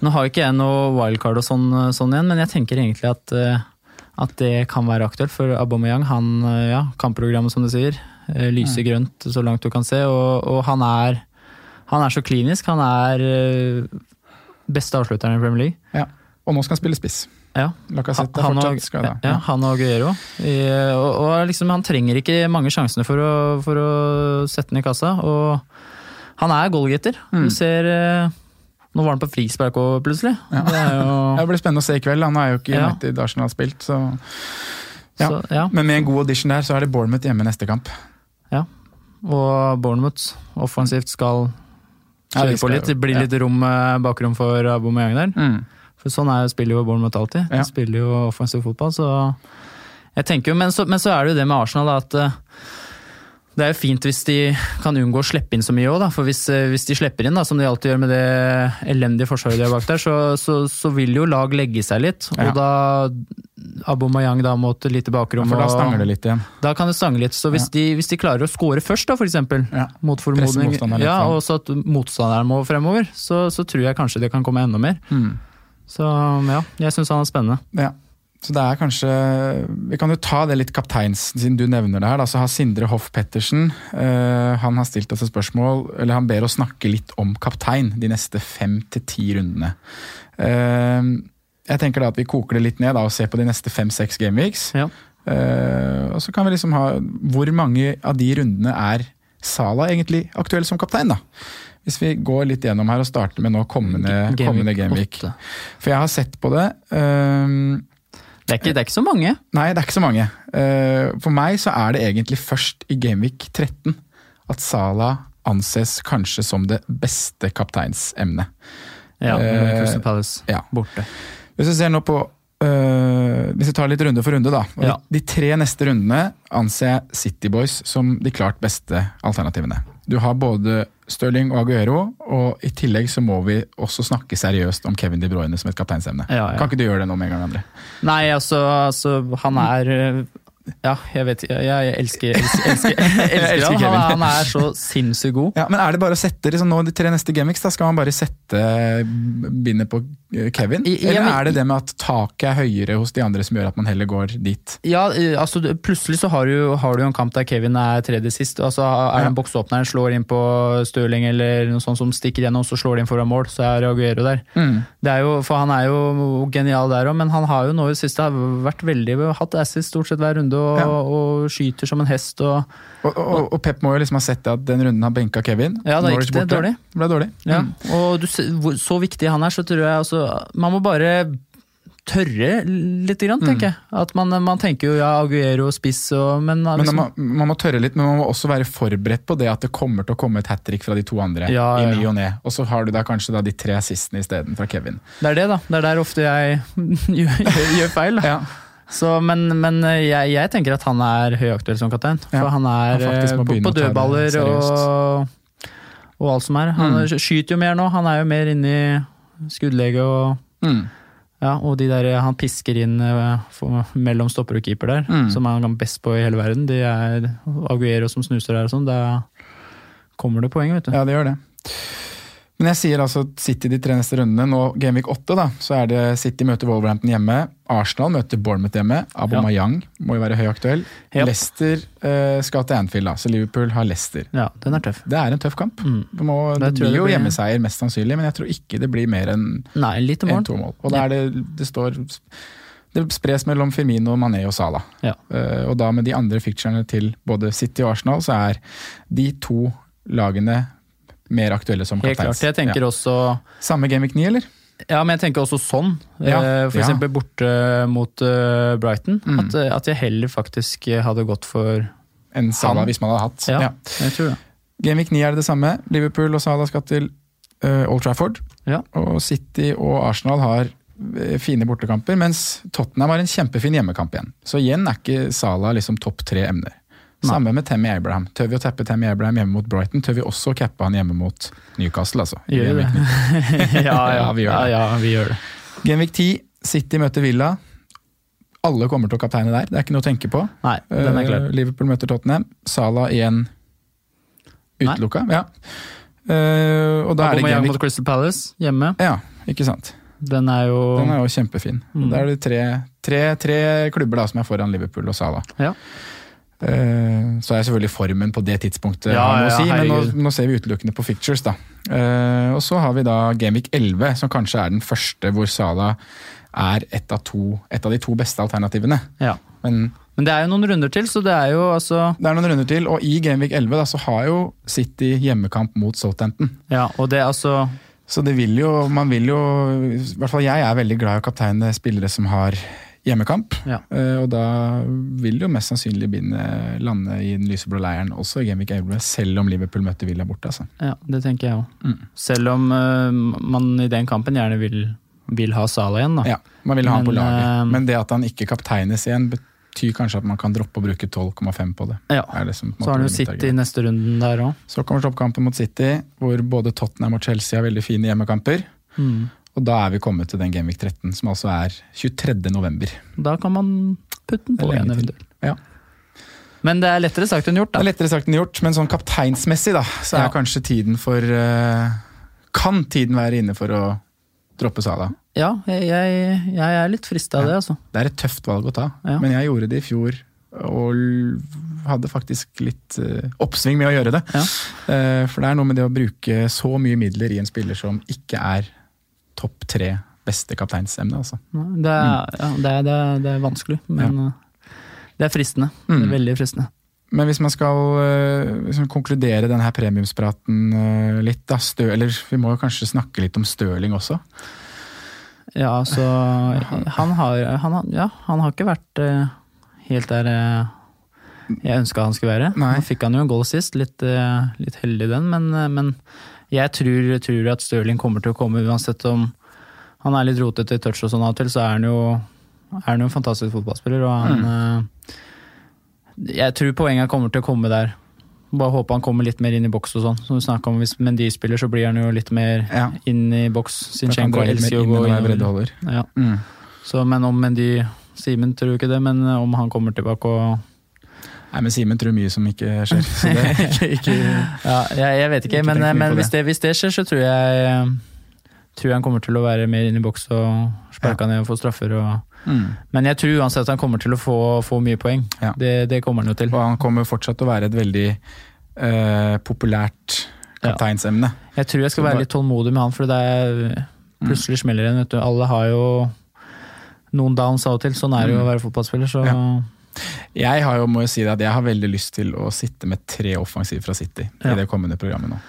Nå har ikke jeg noe wildcard og sånn, sånn igjen, men jeg tenker egentlig at, eh, at det kan være aktuelt. For Aubameyang, han, eh, ja, kampprogrammet som du sier, eh, lyser grønt så langt du kan se, og, og han, er, han er så klinisk. Han er eh, beste avslutteren i Premier League. Ja. Og nå skal han spille spiss. Ja. Lacassette er Han fortsatt skada. Ja, han og Aguero. Og, og liksom, han trenger ikke mange sjansene for å, for å sette den i kassa. Og han er goalgetter. Mm. Du ser eh, Nå var han på frispark òg, plutselig. Ja. Det er jo, Det blir spennende å se i kveld. Han har jo ikke Ja. i Arsenal spilt, så ja. Så, ja. Men med en god audition der, så er det Bournemouth hjemme neste kamp. ja. Og Bournemouth offensivt skal Ja, kjøre på litt. ja. litt rom eh, bakrom for Aubameyang der. Mm. For sånn er, spiller jo Bournemouth alltid. Ja. De spiller jo offensiv fotball, så jeg tenker jo, men så, men så er det jo det med Arsenal, da, at eh, det er jo fint hvis de kan unngå å slippe inn så mye òg, for hvis, eh, hvis de slipper inn, da, som de alltid gjør med det elendige forsvaret de har bak der, så, så, så vil jo lag legge seg litt. Ja. Og da Aubameyang da mot lite bakrom. For da stanger det litt igjen. da kan det stange litt. Så hvis, Ja. de, hvis de klarer å score først, da, for eksempel, Ja. mot formodning, ja, og så at motstanderen må fremover, så, så tror jeg kanskje det kan komme enda mer. Mm. Så ja, jeg syns han er spennende. Ja. Så det er kanskje Vi kan jo ta det litt kapteins, siden du nevner det her. Da, så har Sindre Hoff Pettersen uh, han har stilt oss et spørsmål, eller han ber oss snakke litt om kaptein de neste fem til ti rundene. Uh, jeg tenker da at vi koker det litt ned da, og ser på de neste fem-seks gameweeks. Ja. Uh, og så kan vi liksom ha Hvor mange av de rundene er Sala egentlig aktuell som kaptein, da? Hvis vi går litt gjennom her og starter med nå kommende, Gameweek Game For jeg har sett på det. eh, Det er, ikke, det er ikke så mange. Nei, det er ikke så mange. Eh, For meg så er det egentlig først i Gameweek 13 at Sala anses kanskje som det beste kapteinsemnet. Ja, Eh, Crystal Palace ja. borte. Hvis vi ser nå på uh, Hvis vi tar litt runde for runde, da. Ja. De tre neste rundene anser jeg City Boys som de klart beste alternativene. Du har både Stirling og Aguero, og i tillegg så må vi også snakke seriøst om Kevin De Bruyne som et kapteinsemne. Ja, ja. Kan ikke du gjøre det nå med en gang, André? Nei, altså, altså han er Ja, jeg vet. Jeg, jeg elsker, elsker, elsker, elsker, han. Kevin. han. Er så sinnssykt god. Ja, men er det bare å sette liksom, nå de tre neste gimmicks, da skal man bare sette bindet på eh, Kevin? I- ja, Eller men- er det det med at taket er høyere hos de andre som gjør at man heller går dit? Ja, øh, altså Plutselig så har du, har du en kamp der Kevin er tredje sist. altså Er det en boksåpner, slår inn på Stirling eller noe sånt som stikker gjennom, så slår de inn foran mål, så er Aguero der. Mm. Det er jo, for Han er jo genial der òg, men han har jo nå i det siste vært veldig, hatt assist stort sett hver runde og, Ja. og skyter som en hest. og Og, og, Pep må jo liksom ha sett at den runden har benka Kevin. Ja, da gikk det dårlig. Det ble dårlig. Ja, Mm. og du, så viktig han er, så tror jeg altså Man må bare tørre litt, grann, tenker jeg. At man, man tenker jo ja, Aguero spiss og Men, Men liksom, man, man må tørre litt, men man må også være forberedt på det at det kommer til å komme et hat trick fra de to andre. Ja, i ny og ne. Og så har du da kanskje da de tre assistene isteden fra Kevin. det er det, da. Det er der ofte jeg gjør, gjør feil. Da. Ja. Så, men men jeg, jeg tenker at han er høyaktuell som kaptein. For Ja, han er han eh, på, dødballer og, og alt som er. Han Mm. skyter jo mer nå. Han er jo mer inne i skuddlege og Mm. Ja, og de der han pisker inn eh, mellom stopper og keeper der, Mm. som han er best på i hele verden. De er Aguero som snuser der og sånn. Da kommer det poeng, vet du. Ja, det gjør det. Men jeg sier altså City de tre neste rundene. Nå Gameweek 8, da, så er det City møter Wolverhampton hjemme. Arsenal møter Bournemouth hjemme. Aubameyang må jo være høyaktuell. Yep. Leicester eh, skal til Anfield, da, så Liverpool har Leicester. Ja, den er tøff. Det er en tøff kamp. Det, må, Det blir jo blir. hjemmeseier, mest sannsynlig, men jeg tror ikke det blir mer enn en, to mål. Og da er det, det står Det spres mellom Firmino, Mané og Salah. Ja. Uh, og da med de andre fictionene til både City og Arsenal, så er de to lagene mer aktuelle som Helt kapteins. klart. Jeg tenker ja. også Samme Gameweek 9, eller? Ja, men jeg tenker også sånn. Ja, Eh, For ja. eksempel borte mot eh, Brighton. Mm. At, eh, at jeg heller faktisk hadde gått for En Salah, hvis man hadde hatt. Ja, Ja. jeg tror det. Gameweek 9 er det det samme. Liverpool og Salah skal til uh, Old Trafford. Ja. Og City og Arsenal har fine bortekamper, mens Tottenham har en kjempefin hjemmekamp igjen. Så igjen er ikke Salah liksom topp tre emner. Samme med Tammy Abraham. Tør vi å teppe Tammy Abraham hjemme mot Brighton, tør vi også å cappe han hjemme mot Newcastle, altså. Gjør vi det? ja, ja, vi gjør det. Ja, ja, vi gjør det. Genvik 10, City møter Villa. Alle kommer til å kapteine der, det er ikke noe å tenke på. Nei, den er klar. Eh, Liverpool møter Tottenham. Salah igjen utelukka. Ja. Uh, og da er det Genvik. Mot Crystal Palace hjemme. Ja, ikke sant. Den er jo Den er jo kjempefin. Mm. Da er det tre, tre, tre klubber da som er foran Liverpool og Salah. Ja. Eh, så er selvfølgelig formen på det tidspunktet Ja, ja, si, men nå, nå ser vi utelukkende på fictures, da. Eh, og så har vi da Gamvik 11, som kanskje er den første hvor Sala er et av, to, et av de to beste alternativene. Ja. Men Men det er jo noen runder til, så det er jo altså det er noen runder til, og i Gamvik 11 da, så har jo City hjemmekamp mot Southampton. Ja, og det er altså Så det vil jo, man vil jo I hvert fall jeg er veldig glad i å kapteine spillere som har hjemmekamp. Ja. Eh, og da vil jo mest sannsynlig bindet lande i den lyseblå leiren også i Gameweek 11, selv om Liverpool møtte Villa borte. Altså. Ja, det tenker jeg òg. Mm. Selv om uh, man i den kampen gjerne vil, vil ha Salah igjen, da. Ja, man vil ha han på laget. eh, Men det at han ikke kapteines igjen, betyr kanskje at man kan droppe å bruke 12,5 på det. Ja. Det som, på Så har han jo City i neste runden der òg. Så kommer toppkampen mot City, hvor både Tottenham og Chelsea har veldig fine hjemmekamper. Mm. Og da er vi kommet til den Gameweek 13, som altså er 23. november. Da kan man putte den på igjen eventuelt. Ja. Men det er lettere sagt enn gjort, da. Det er lettere sagt enn gjort, men sånn kapteinsmessig da, så er Ja. kanskje tiden for eh, Kan tiden være inne for å droppe Sala? Ja, jeg, jeg, jeg er litt frista av det, altså. Det er et tøft valg å ta, Ja. men jeg gjorde det i fjor. Og hadde faktisk litt eh, oppsving med å gjøre det. Ja. Eh, for det er noe med det å bruke så mye midler i en spiller som ikke er topp tre beste kapteinsemne. Altså. Det er, ja, det er, det er, det vanskelig, men ja. det er fristende. Det Mm. er veldig fristende. Men hvis man skal eh, liksom konkludere denne premiumspraten eh, litt, da, stø, eller vi må jo kanskje snakke litt om Stirling også. Ja, altså Han har, han, ja, han har ikke vært eh, helt der eh, jeg ønska han skulle være. Nei. Nå fikk han jo en goal sist, litt, eh, litt heldig den, men, eh, men jeg tror, tror at Stirling kommer til å komme uansett om han er litt rotete i touch og sånn av og til, så er han jo, er han jo en fantastisk fotballspiller. Og han Mm. Jeg tror poenget kommer til å komme der. Bare håper han kommer litt mer inn i boks og sånn. Som vi snakket om, Hvis Mendy spiller, så blir han jo litt mer Ja. inn i boks. Sinchenko elsker jo å gå inn. Ja. Mm. Så, men om Mendy Simen tror ikke det, men om han kommer tilbake og Nei, men Simen tror mye som ikke skjer. Så det er ikke, ikke Ja, jeg, jeg vet ikke, Ikke men, men hvis, det, hvis det skjer, så tror jeg Tror jeg han kommer til å være mer inne i boks og sparke ned og få straffer. Og, mm. men jeg tror uansett at han kommer til å få, få mye poeng. Ja. Det, det kommer han jo til. Og han kommer fortsatt til å være et veldig eh, populært kapteinsemne. Jeg tror jeg skal være litt tålmodig med han, for det er plutselig smeller det. Alle har jo noen downs av og til. Sånn er det jo å være fotballspiller. Så Ja. Jeg har jo, må jo si det, at jeg har veldig lyst til å sitte med tre offensiv fra City Ja. i det kommende programmet nå.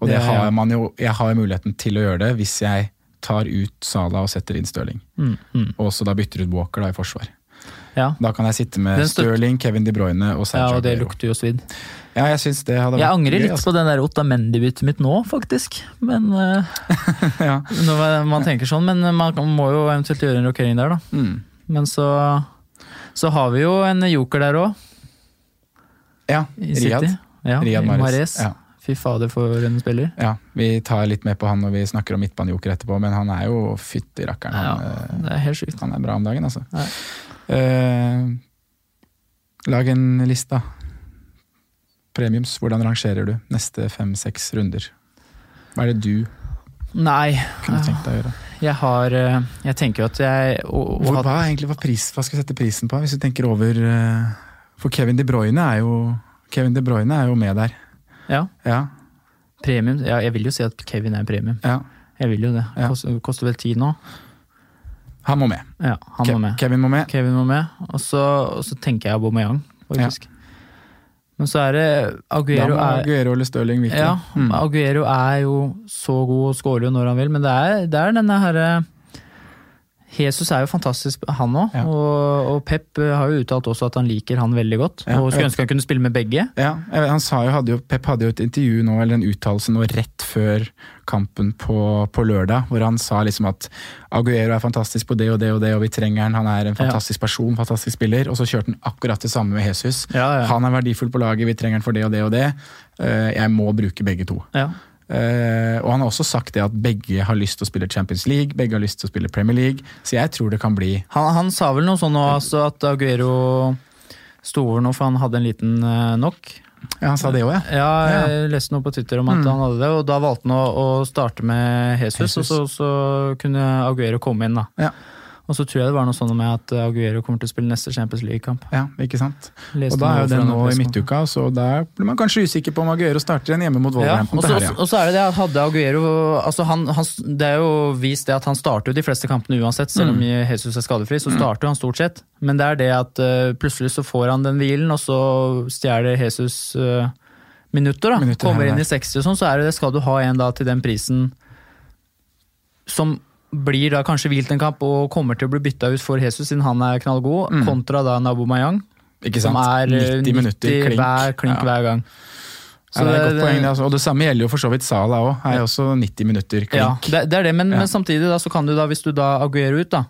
Og Det har man jo, jeg har jo muligheten til å gjøre det hvis jeg tar ut Sala og setter inn Stirling. mm, mm. Og så da bytter ut Walker da i forsvar. Ja. Da kan jeg sitte med Stirling, Kevin De Bruyne og ja, og det lukter jo svidd. Ja, jeg synes det hadde Jeg vært angrer gøy, litt altså. på den der Ottamendi-byttet mitt nå, faktisk. Men uh, ja. når man tenker sånn, men man må jo eventuelt gjøre en rokering der, da. Mm. Men så, så har vi jo en joker der òg, ja, Riyad. Ja, Riyad Mares Mahrez. Ja. Fy fader, for en spiller. Ja, Vi tar litt mer på han når vi snakker om midtbanejoker etterpå, men han er jo fytti rakkeren. Ja, Han, eh, det er helt sykt. han er bra om dagen, altså. Ja. Eh, lag en liste, da. Premiums, hvordan rangerer du neste fem-seks runder? Hva er det du Nei. Kunne tenkt deg å gjøre? Jeg har eh, Jeg tenker jo at jeg og, og hva, egentlig, hva, pris, hva skal vi sette prisen på, hvis du tenker over eh, For Kevin De Bruyne er jo Kevin De Bruyne er jo med der. Ja. Ja. Premium. Ja, jeg vil jo si at Kevin er en premium. ja. Jeg vil jo det. Ja. Koster, koster vel ti nå. Han må med. Ja, han Ke må med. Kevin må med. Kevin må med. Og så, tenker jeg Aubameyang, faktisk. Men så er det Da Aguero må er Aguero eller Stirling vike. Ja, Mm. Aguero er jo så god og skårer jo når han vil, men det er, det er denne herre Jesus er jo fantastisk, han òg. Ja. Og, og Pep har jo uttalt også at han liker han veldig godt. Ja, og skulle ønske han kunne spille med begge. Ja, vet, han sa jo, hadde jo, Pep hadde jo et intervju nå, eller en uttalelse nå rett før kampen på, på lørdag, hvor han sa liksom at Aguero er fantastisk på det og det og det, og vi trenger han, han er en fantastisk person, fantastisk spiller. Og så kjørte han akkurat det samme med Jesus. Ja, ja. Han er verdifull på laget, vi trenger han for det og det og det. Eh, Jeg må bruke begge to. Ja. Eh, og han har også sagt det at begge har lyst til å spille Champions League, begge har lyst til å spille Premier League, så jeg tror det kan bli Han, han sa vel noe sånn nå, altså at Aguero sto over nå, for han hadde en liten uh, knock. Ja, han sa det òg, ja. Ja, jeg leste noe på Twitter om at Mm. han hadde det, og da valgte han å, å starte med Jesus, Jesus. og så, så kunne Aguero komme inn, da. Ja. Og så tror jeg det var noe sånn med at Aguero kommer til å spille neste Champions League-kamp. Ja, ikke sant? Leste og da er jo det nå i midtuka, så da blir man kanskje usikker på om Aguero starter igjen hjemme mot Ja, Wolverhampton og så, og så er det det at hadde Aguero altså han, han, Det er jo vist det at han starter jo de fleste kampene uansett, selv om Mm. Jesus er skadefri. Så starter mm. han stort sett. Men det er det at uh, plutselig så får han den hvilen, og så stjeler Jesus uh, minutter. da, Minutter Kommer inn i 60 og sånn, så er det det skal du ha en da til den prisen som blir da kanskje hvilt en kamp og kommer til å bli bytta ut for Jesus siden han er knallgod, Mm. kontra da Nabo Mayang. Som er eh, 90 minutter, klink. hver, klink Ja. hver gang. Ja, det er et godt poeng, det, altså. Og det samme gjelder jo for så vidt Sala òg. Er jo også 90 minutter klink. Ja, det, det er det, men, men samtidig, da, så kan du da, hvis du da aguerer ut, da,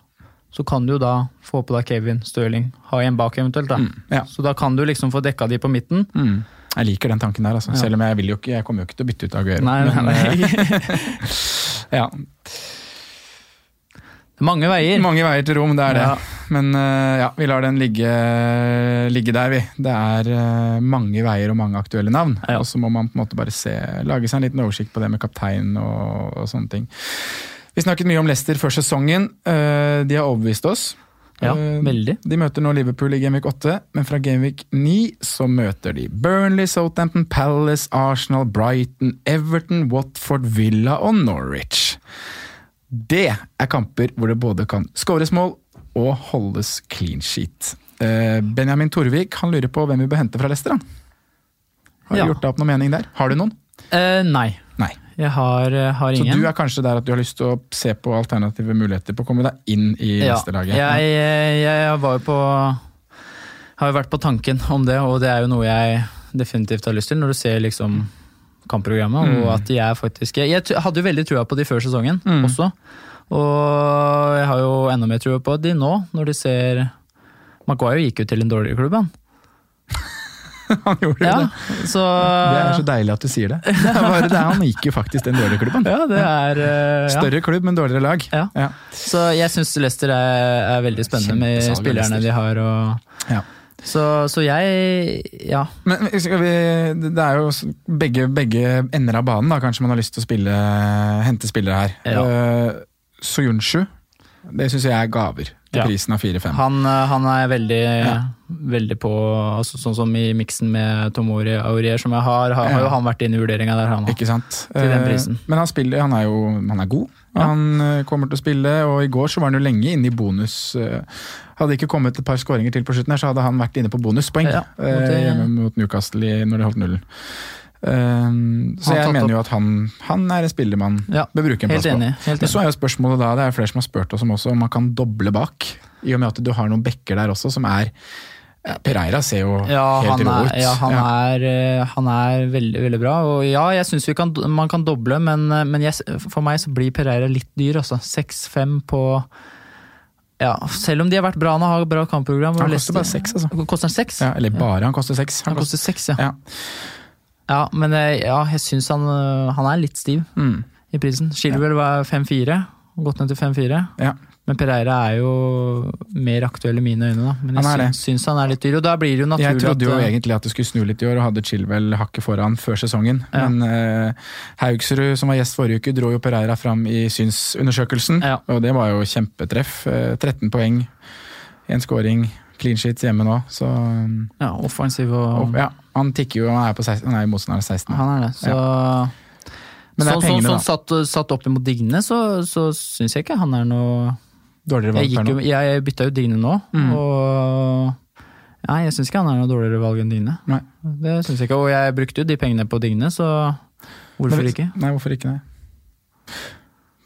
så kan du da få på deg Kevin Stirling, ha en bak eventuelt. da. ja. Så da kan du liksom få dekka de på midten. Mm. Jeg liker den tanken der, altså. Selv om jeg, vil jo ikke, jeg kommer jo ikke til å bytte ut Aguero. Nei, nei, nei. eh, ja. Mange veier. Mange veier til Rom, det er det. Ja. Men uh, ja, vi lar den ligge, ligge der, vi. Det er uh, mange veier og mange aktuelle navn. Og så må man på en måte bare se, lage seg en liten oversikt på det med kaptein og, og sånne ting. Vi snakket mye om Leicester før sesongen. Uh, de har overbevist oss. Ja, veldig. De møter nå Liverpool i Gameweek 8, men fra Gameweek 9 så møter de Burnley, Southampton, Palace, Arsenal, Brighton, Everton, Watford, Villa og Norwich. Det er kamper hvor det både kan skåres mål og holdes clean sheet. Eh, Benjamin Torvik han lurer på hvem vi bør hente fra Leicester. Har du Ja. gjort deg opp noen mening der? Har du noen? Eh, nei. Nei. Jeg har, har, ingen. Så du er kanskje der at du har lyst til å se på alternative muligheter på å komme deg inn i ja, Leicester-laget? jeg, jeg, jeg var jo på Har jo vært på tanken om det, og det er jo noe jeg definitivt har lyst til, når du ser liksom kampprogrammet, Mm. og at er faktisk Jeg, jeg hadde jo veldig trua på de før sesongen Mm. også, og jeg har jo enda mer trua på de nå, når de ser Maguire gikk jo til en dårligere klubb, han. Han gjorde Ja, det. så Det er så deilig at du sier det. det, det han gikk jo faktisk til dårligere klubben. klubb. Ja, det er eh, ja. Større klubb, men dårligere lag. Ja. Så jeg syns Leicester er, er veldig spennende med spillerne Lester. de har. Og, Ja. Så, så jeg Ja. Men vi, det er jo begge, begge ender av banen, da. Kanskje man har lyst til å spille, hente spillere her. Ja. Uh, Soyunshu, det syns jeg er gaver til Ja. prisen av 4-5. Han, eh, han er veldig, Ja. veldig på altså, Sånn som i miksen med Tomori Aurier, som jeg har, har, har jo han vært inne i vurderinga der, han òg. Ikke sant? Til den Eh, prisen. Men han spiller, han er jo han er god. Ja. Han eh, kommer til å spille, og i går så var han jo lenge inne i bonus. Hadde ikke kommet et par skåringer til på slutten, her, så hadde han vært inne på bonuspoeng Ja, eh, mot Newcastle i, når de holdt nullen. Eh, så jeg mener jo at han, han er en spiller man Ja, bør bruke en plass på. enig, Men så er jo spørsmålet da, det er flere som har spurt oss om også, om man kan doble bak. I og med at du har noen bekker der også som er ja, Pereira ser jo Ja, helt han rå ut. ja, han, Er, eh, han er veldig veldig bra. Og ja, jeg syns man kan doble, men, eh, men jeg, for meg så blir Pereira litt dyr. altså. 6-5 på ja, Selv om de har vært bra han har bra kampprogram. Han koster bare seks, altså. Koster han seks? Ja, eller bare, han koster seks. Han koster seks, ja. Ja. Ja, men eh, ja, jeg syns han, eh, han er litt stiv Mm. i prisen. Chilwell var 5-4, gått ned til 5-4. Ja. Men Pereira er jo mer aktuell i mine øyne, da. Men jeg syns, syns han er litt dyr, og da blir det jo naturlig Jeg trodde jo at eh, egentlig at det skulle snu litt i år, og hadde Chilwell hakket foran før sesongen. Ja. Men uh, Haugsrud, som var gjest forrige uke, dro jo Pereira fram i synsundersøkelsen. Og det var jo kjempetreff. Eh, 13 poeng, én scoring, clean sheets hjemme nå. Så um, Ja, offensiv og ja, Han tikker jo, han er, på 16, han er i motstander 16. Han er det, så Ja. Men det er sånn, pengene, sånn satt, satt opp imot Digne, så, så syns jeg ikke han er noe Dårligere valg per nå. jeg, jeg bytta jo Digne nå, Mm. og Nei, jeg syns ikke han er noe dårligere valg enn Digne. Nei. Det synes jeg ikke, Og jeg brukte jo de pengene på Digne, så hvorfor ikke? Nei, hvorfor ikke Nei.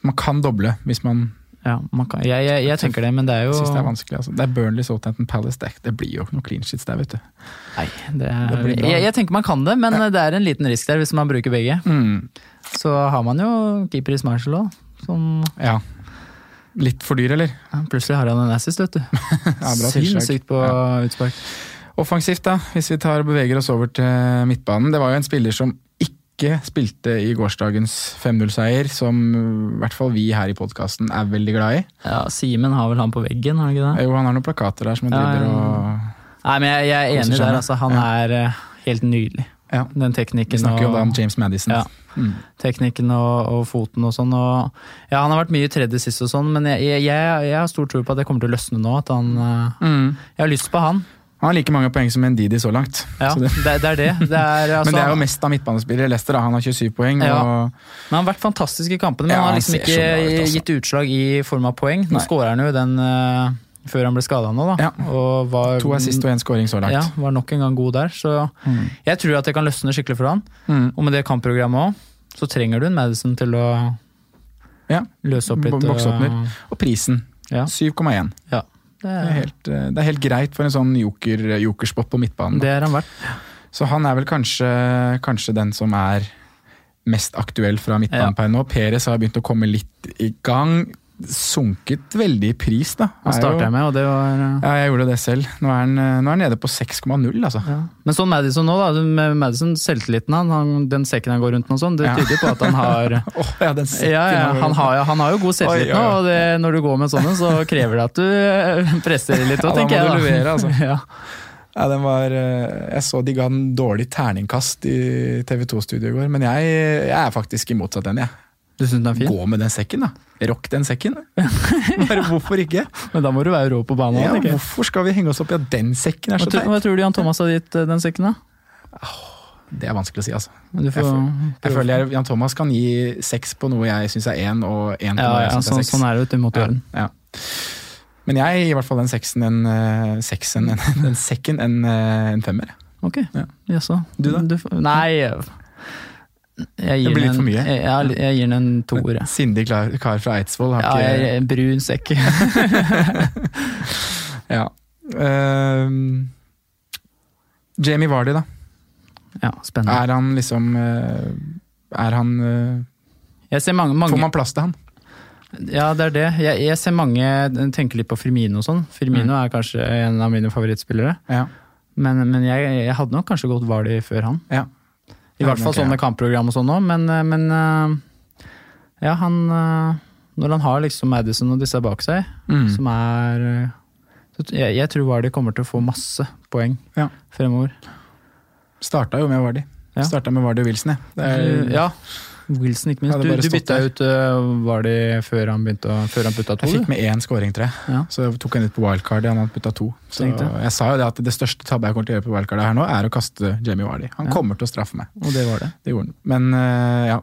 Man kan doble hvis man Ja, man kan, jeg, jeg, jeg tenker det, men det er jo Jeg synes det er vanskelig. Altså. Det er Burnley, Southampton Palace. Det, det blir jo ikke noe clean sheets der, vet du. Nei, det er, jeg, jeg tenker man kan det, men det er en liten risk der hvis man bruker begge. Mm. Så har man jo keeper i Smarshall òg, som Ja. Litt for dyr, eller? ja, plutselig har han en assist, vet du. Ja. Sinnssykt på Ja. utspark. Offensivt, da, hvis vi tar og beveger oss over til midtbanen. Det var jo en spiller som ikke spilte i gårsdagens 5-0-seier, som i hvert fall vi her i podkasten er veldig glad i. Ja, Simen har vel han på veggen, har han ikke det? Jo, han har noen plakater der som han Ja, driver ja. og Nei, men jeg, jeg er enig der, altså. Han er eh, helt nydelig. Ja. Den teknikken Vi snakker jo da om James Madison. Ja. Mm. Teknikken og, og foten og sånn. Og, ja, han har vært mye i tredje sist og sånn, men jeg, jeg, jeg, jeg har stor tro på at det kommer til å løsne nå. At han, eh, Mm. Jeg har lyst på han. Han har like mange poeng som Ndidi så langt. Ja, Så det, det, det er det. det er, altså, men det er jo mest av midtbanespillere. Leicester da, han har 27 poeng. Ja. Og, Men han har vært fantastisk i kampene, men Ja, han har liksom ikke ut, altså. gitt utslag i form av poeng. Nå skårer han jo den uh, før han ble skada nå, da. Ja. Og var, to assist og én skåring så langt. Ja, var nok en gang god der. Så Mm. jeg tror at det kan løsne skikkelig for han. Mm. Og med det kampprogrammet òg, så trenger du en Madison til å Ja. løse opp litt. Bokse opp litt. Og prisen. Ja. 7,1. Ja. Det, er, helt, eh, det er helt greit for en sånn joker, jokerspot på midtbanen. det er han verdt. Så han er vel kanskje, kanskje den som er mest aktuell fra midtbanen Ja. per nå. Peres har begynt å komme litt i gang. Sunket veldig i pris, da. Er starta jeg med, og det var eh, Ja, jeg gjorde det selv. Nå er han, eh, nå er han nede på 6,0, altså. ja. Men sånn Madison nå, da. Med Madison, selvtilliten han, han, den sekken han går rundt med og sånn, det Ja. tyder på at han har oh, ja, den sekken ja, ja, han, har, han har jo god selvtillit nå, og det, når du går med sånne, så krever det at du eh, presser litt Ja, òg, da tenker må jeg. du da. levere, altså. ja. Ja, den var, jeg så de ga den dårlig terningkast i TV2-studioet i går, men jeg, jeg er faktisk i motsatt ende, jeg. Du syns den er fin? Gå med den sekken, da. Rock den sekken. Bare hvorfor ikke? Men da må du være rå på banen. Ja, ikke? hvorfor skal vi henge oss opp i at den sekken er så teit? hva tror du Jan Thomas har gitt eh, den sekken, da? Det er vanskelig å si, altså. Du Jeg, føler, jeg føler Jan Thomas kan gi seks på noe jeg syns er én, og én på ja, noe jeg ja, sånn, er seks. sånn er det, du, mot gjøre den. ja. Men jeg gir i hvert fall den seksen en eh, seksen, en, den sekken en, eh, en femmer. Ok, jaså. Du da? Du, nei, jeg, gir Det blir litt for mye. Jeg, jeg, jeg gir den en toer. Sindig kar fra Eidsvoll har Ja, ikke jeg, en brun sekk. Ja. Um, Jamie Vardy, da. ja, spennende. Er han liksom eh, Er han eh, mange, mange Får man plass til han? Ja, det er det. Jeg, jeg ser mange tenker litt på Firmino og sånn. Firmino er kanskje en av mine favorittspillere. Ja. Men, men jeg, jeg hadde nok kanskje gått Vardy før han. ja. I hvert fall sånn med kampprogram og sånn òg, men, men øh, Ja, han øh, Når han har liksom Madison og disse bak seg, Mm. som er jeg, jeg tror Vardy kommer til å få masse poeng Ja. fremover. Starta jo med Vardy. Ja. Starta med Vardy og Wilson, jeg. Det er, ja. Wilson, ikke minst. Hadde Du, du bytta der. ut Var det før han begynte å, før han putta to, Jeg fikk med én scoring, tre. Ja. Så jeg tok han ut på wildcard. Han hadde putta to. Så Tenkte. jeg sa jo det at det største tabben jeg kommer til å gjøre på wildcard her nå, er å kaste Jamie Vardy. Han Ja. kommer til å straffe meg. Og det var det. Det gjorde han. Men eh, ja.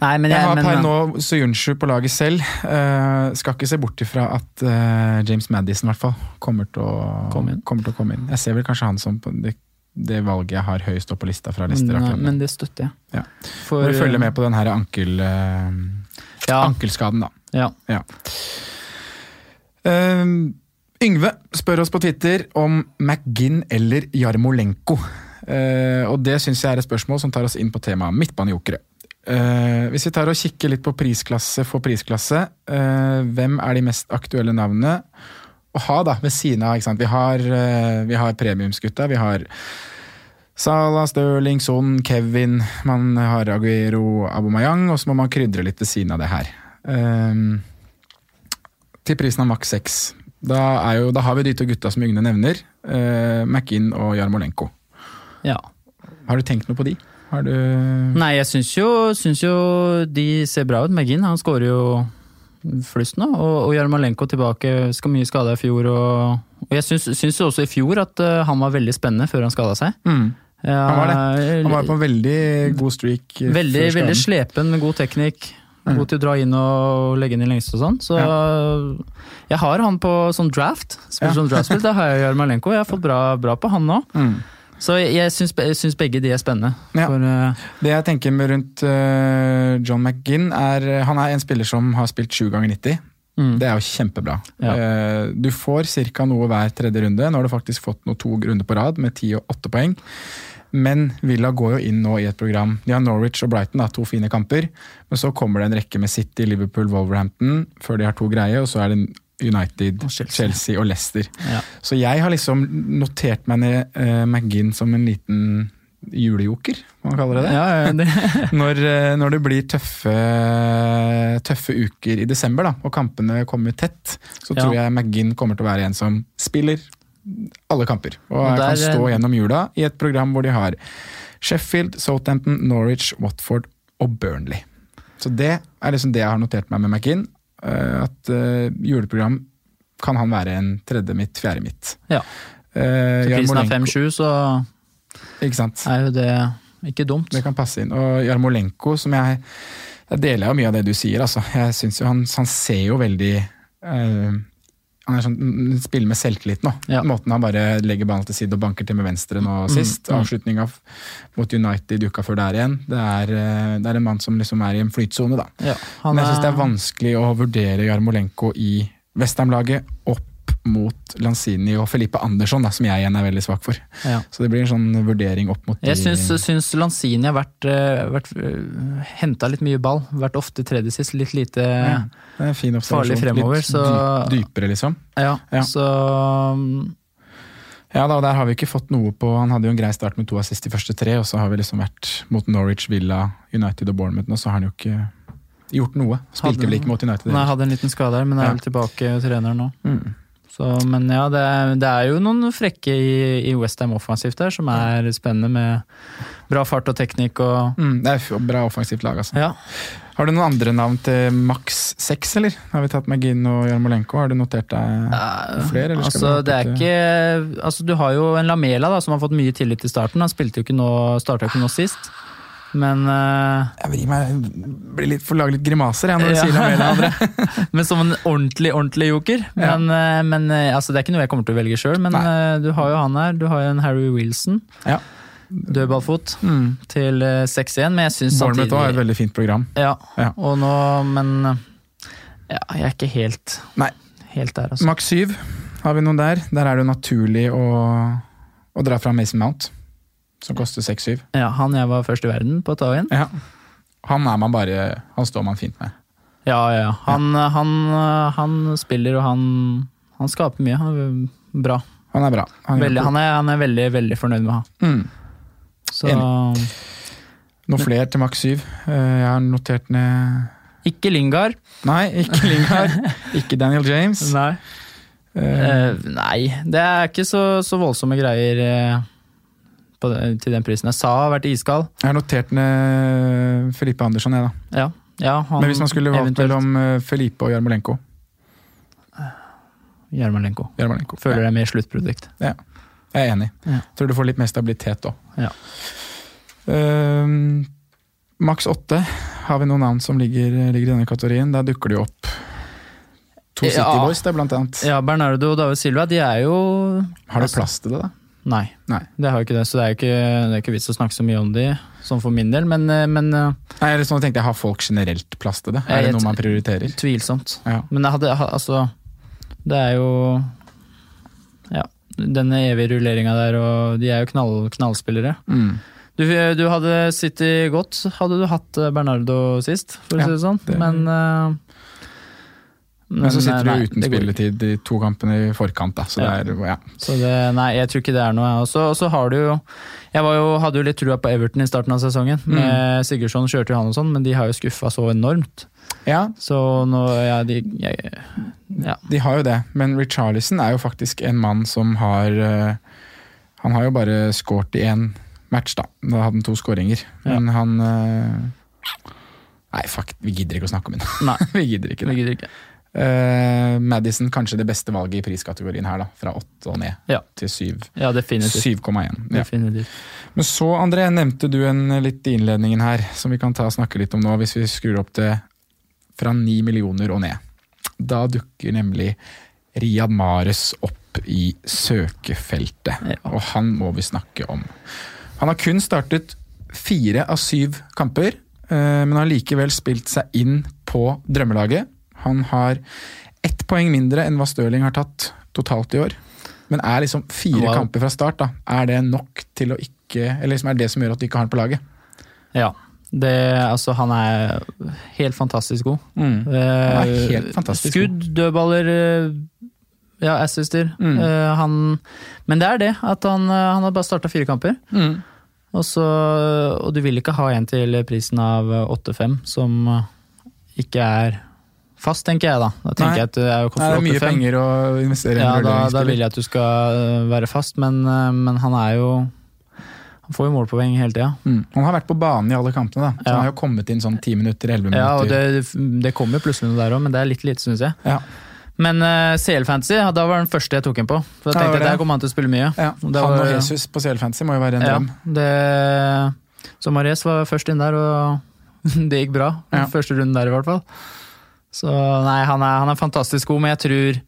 Nei, men Jeg jeg, har per nå Soyunshu på laget selv. Uh, skal ikke se bort ifra at uh, James Madison i hvert fall kommer til, å, Komme kommer til å komme inn. Jeg ser vel kanskje han som på det, det valget jeg har høyest opp på lista fra lister men, akkurat nå. men det støtter jeg. Ja. For, Må følge med på den her ankel, uh, ja, ankelskaden, da. ja. Ja. Uh, Yngve spør oss på Twitter om McGinn eller Jarmolenko. Uh, og det syns jeg er et spørsmål som tar oss inn på temaet midtbanejokere. Uh, hvis vi tar og kikker litt på prisklasse for prisklasse, eh, hvem er de mest aktuelle navnene å ha da ved siden av? Vi har, uh, vi har premiumsgutta. Vi har Salah, Stirling, Son, Kevin, man har Aguero, Abomayang, og så må man krydre litt ved siden av det her. Um, til prisen av maks 6. Da, da har vi de to gutta som Ygne nevner. Uh, McInn og Jarmolenko. Ja. Har du tenkt noe på de? Har du Nei, jeg syns jo, syns jo de ser bra ut. McInn, han skårer jo flust nå, og, og Jarmolenko tilbake. Skal mye skada i fjor. Og, og jeg syns, syns også i fjor at uh, han var veldig spennende før han skada seg. Mm. Ja, Han var det. Han var på en veldig god streak. eh, Veldig, veldig slepen, med god teknikk. Mm. God til å dra inn og legge inn i lengste og sånn. Så jeg har han på sånn draft. Spiller Ja. sånn draftspill, da har jeg Jarmolenko. Jeg har fått bra, bra på han nå. Mm. Så jeg, syns, begge de er spennende. Ja. For, uh, Det jeg tenker med rundt uh, John McGinn, er Han er en spiller som har spilt 7 ganger 90. mm. Det er jo kjempebra. Ja. Uh, Du får ca. noe hver tredje runde. Nå har du faktisk fått noe to runder på rad med 10 og 8 poeng. Men Villa går jo inn nå i et program. De har Norwich og Brighton, da, to fine kamper. Men så kommer det en rekke med City, Liverpool, Wolverhampton før de har to greie. Og så er det United, Og Chelsea. Chelsea. og Leicester. Ja. Så jeg har liksom notert meg ned uh, McGinn som en liten julejoker, man kaller det det? ja, det, når, eh, når det blir tøffe, tøffe uker i desember, da, og kampene kommer tett, så Ja. tror jeg McGinn kommer til å være en som spiller alle kamper. Og, Og kan stå gjennom jula i et program hvor de har Sheffield, Southampton, Norwich, Watford og Burnley. Så det er liksom det jeg har notert meg med McGinn. Eh, At eh, juleprogram kan han være en tredje mitt, fjerde mitt. Ja. Eh, så prisen er 5-7, så Ikke sant? er jo det ikke dumt. Det kan passe inn. Og Jarmolenko, som jeg Jeg deler jo mye av det du sier, altså. Jeg synes jo han, han ser jo veldig eh, Han er sånn mm, spiller med selvtillit nå. Ja. Måten han bare legger ballen til side og banker til med venstre nå sist. mm. Avslutninga mot United uka før der igjen. Det er, eh, det er en mann som liksom er i en flytsone, da. Ja, Men jeg syns det er vanskelig å vurdere Jarmolenko i Westham-laget opp mot Lanzini og Felipe Andersson, da, som jeg igjen er veldig svak for. Ja. Så det blir en sånn vurdering opp mot Jeg syns, syns Lanzini har vært, eh, vært henta litt mye ball. Vært ofte tredje sist, litt lite Ja, farlig fremover, Litt så- dypere, liksom. Ja, Ja. så mm, Ja da, der har vi ikke fått noe på Han hadde jo en grei start med to assist i første tre, og så har vi liksom vært mot Norwich, Villa, United og Bournemouth, og så har han jo ikke gjort noe. Spilte Hadde- vel ikke mot United. Nei, hadde en liten skade her, men er vel tilbake og trener nå. Mm. Så, men ja, det er, det er jo noen frekke i, i Westham offensivt der, som er spennende med bra fart og teknikk og Mm, det er jo bra offensivt lag, altså. Ja. Har du noen andre navn til maks seks, eller? Har vi tatt Magin og Jarmolenko? Har du notert deg flere? Altså, det er ikke altså, Du har jo en Lamela da, som har fått mye tillit i starten. Han spilte jo ikke nå, starta ikke nå sist. Men, uh, Jeg vrir meg, blir litt for lage litt grimaser jeg, når du Ja. sier Lamela, André. men som en ordentlig ordentlig joker. Ja. Men, eh, men uh, altså, Det er ikke noe jeg kommer til å velge sjøl, men du har jo han her. Du har jo en Harry Wilson. Ja. Dødballfot Mm. til eh, 6-1, men jeg syns Bournemouth også har et veldig fint program. Ja, Ja. og nå Men ja, jeg er ikke helt, Nei. helt der, altså. Maks 7, har vi noen der? Der er det jo naturlig å, å dra fra Mason Mount, som koster seks-syv. Ja, han jeg var først i verden på å ta inn. Ja. Han er man bare Han står man fint med. Ja, ja. ja. Han, han, han spiller, og han, han skaper mye. Han er bra. Han er bra. Han Veldig, han, er, han er veldig, veldig fornøyd med han. Mm. Så Noen flere til maks syv. Eh, Jeg har notert ned ikke Lingard. Nei, ikke Lingard. ikke Daniel James. Nei. Uh, nei, det er ikke så, så voldsomme greier eh, på til den prisen. Jeg sa har vært iskald. Jeg har notert ned Felipe Andersson, jeg, da. Ja, ja, han Men hvis man skulle valgt mellom eh, Felipe og Jarmolenko Jarmolenko. Jarmolenko. Føler ja. deg mer sluttprodukt. Ja. Jeg er enig. Ja. Tror du får litt mer stabilitet òg. Ja. Uh, Maks åtte. Har vi noen navn som ligger, ligger i denne kategorien? Da dukker det jo opp to City. Boys, det, blant annet. Ja, Bernardo og David Silva, de er jo Har du altså- plass til det, da? Nei, Nei. det har jo ikke det, så det er jo ikke, det er ikke vits å snakke så mye om de, sånn for min del, men, eh, men eh, Nei, eller sånn tenkte jeg, Har folk generelt plass til det? Er Jeg det noe man prioriterer? tvilsomt. Ja. Men jeg hadde, altså, det er jo Ja, denne evige rulleringa der, og de er jo knall, knallspillere. Mm. Du, du hadde City godt, hadde du hatt eh, Bernardo sist, for å si det sånn. det- Men eh, Men så sitter nei, du uten det spilletid i to kampene i forkant, da. Så Ja. det er ja. Så det, nei, jeg tror ikke det er noe. Og så- har du jo Jeg var jo, hadde jo litt trua på Everton i starten av sesongen. Mm. Sigurdsson kjørte jo han og sånn, men de har jo skuffa så enormt. ja, Så nå ja, de, jeg, ja. de har jo det. Men Richarlison er jo faktisk en mann som har eh, Han har jo bare skåret i én match, da. Da hadde han to skåringer. Men han eh, Nei, fuck, vi gidder ikke å snakke om ham. Vi gidder ikke vi gidder ikke. Eh, Madison kanskje det beste valget i priskategorien her, da. Fra åtte og ned Ja. til syv. Ja, definitivt. 7,1. Ja. definitivt. Men så, André, nevnte du en litt i innledningen her, som vi kan ta og snakke litt om nå, hvis vi skrur opp til fra ni millioner og ned. Da dukker nemlig Riyad Mares opp i søkefeltet, og han må vi snakke om. Han har kun startet fire av syv kamper, eh, men har likevel spilt seg inn på drømmelaget. Han har ett poeng mindre enn hva Stirling har tatt totalt i år. Men er liksom fire Wow. kamper fra start, da, er det nok til å ikke Eller liksom er det som gjør at du ikke har han på laget? Ja. Det, altså, han er helt fantastisk god. Mm. Han er helt fantastisk god. Skudd, dødballer, eh, ja, assister. Mm. Eh, han, men det er det, at han, eh, han har bare starta fire kamper. Mm. Og, så, og du vil ikke ha en til prisen av 8-5, som eh, ikke er fast, tenker jeg da. Da tenker Nei. jeg at det er jo Nei, det er mye 8-5. penger å investere i Ja, da, da vil jeg at du skal øh, være fast, men, øh, men han er jo Han får jo målpoeng hele tida. Mm. Han har vært på banen i alle kampene, da. så Ja. han har jo kommet inn sånn ti minutter, elleve minutter. Ja, og det, det kommer jo plutselig noe der òg, men det er litt lite, syns jeg. Ja. Men uh, CL Fantasy, ja, da var den første jeg tok en på. For Ja, jeg tenkte var at der kommer han til å spille mye. Ja, det han var- og Jesus på CL Fantasy må jo være en Ja, drøm. det, så Marius var først inn der, og det gikk bra. Ja. Første runden der, i hvert fall. Så nei, han er, han er fantastisk god, men jeg tror,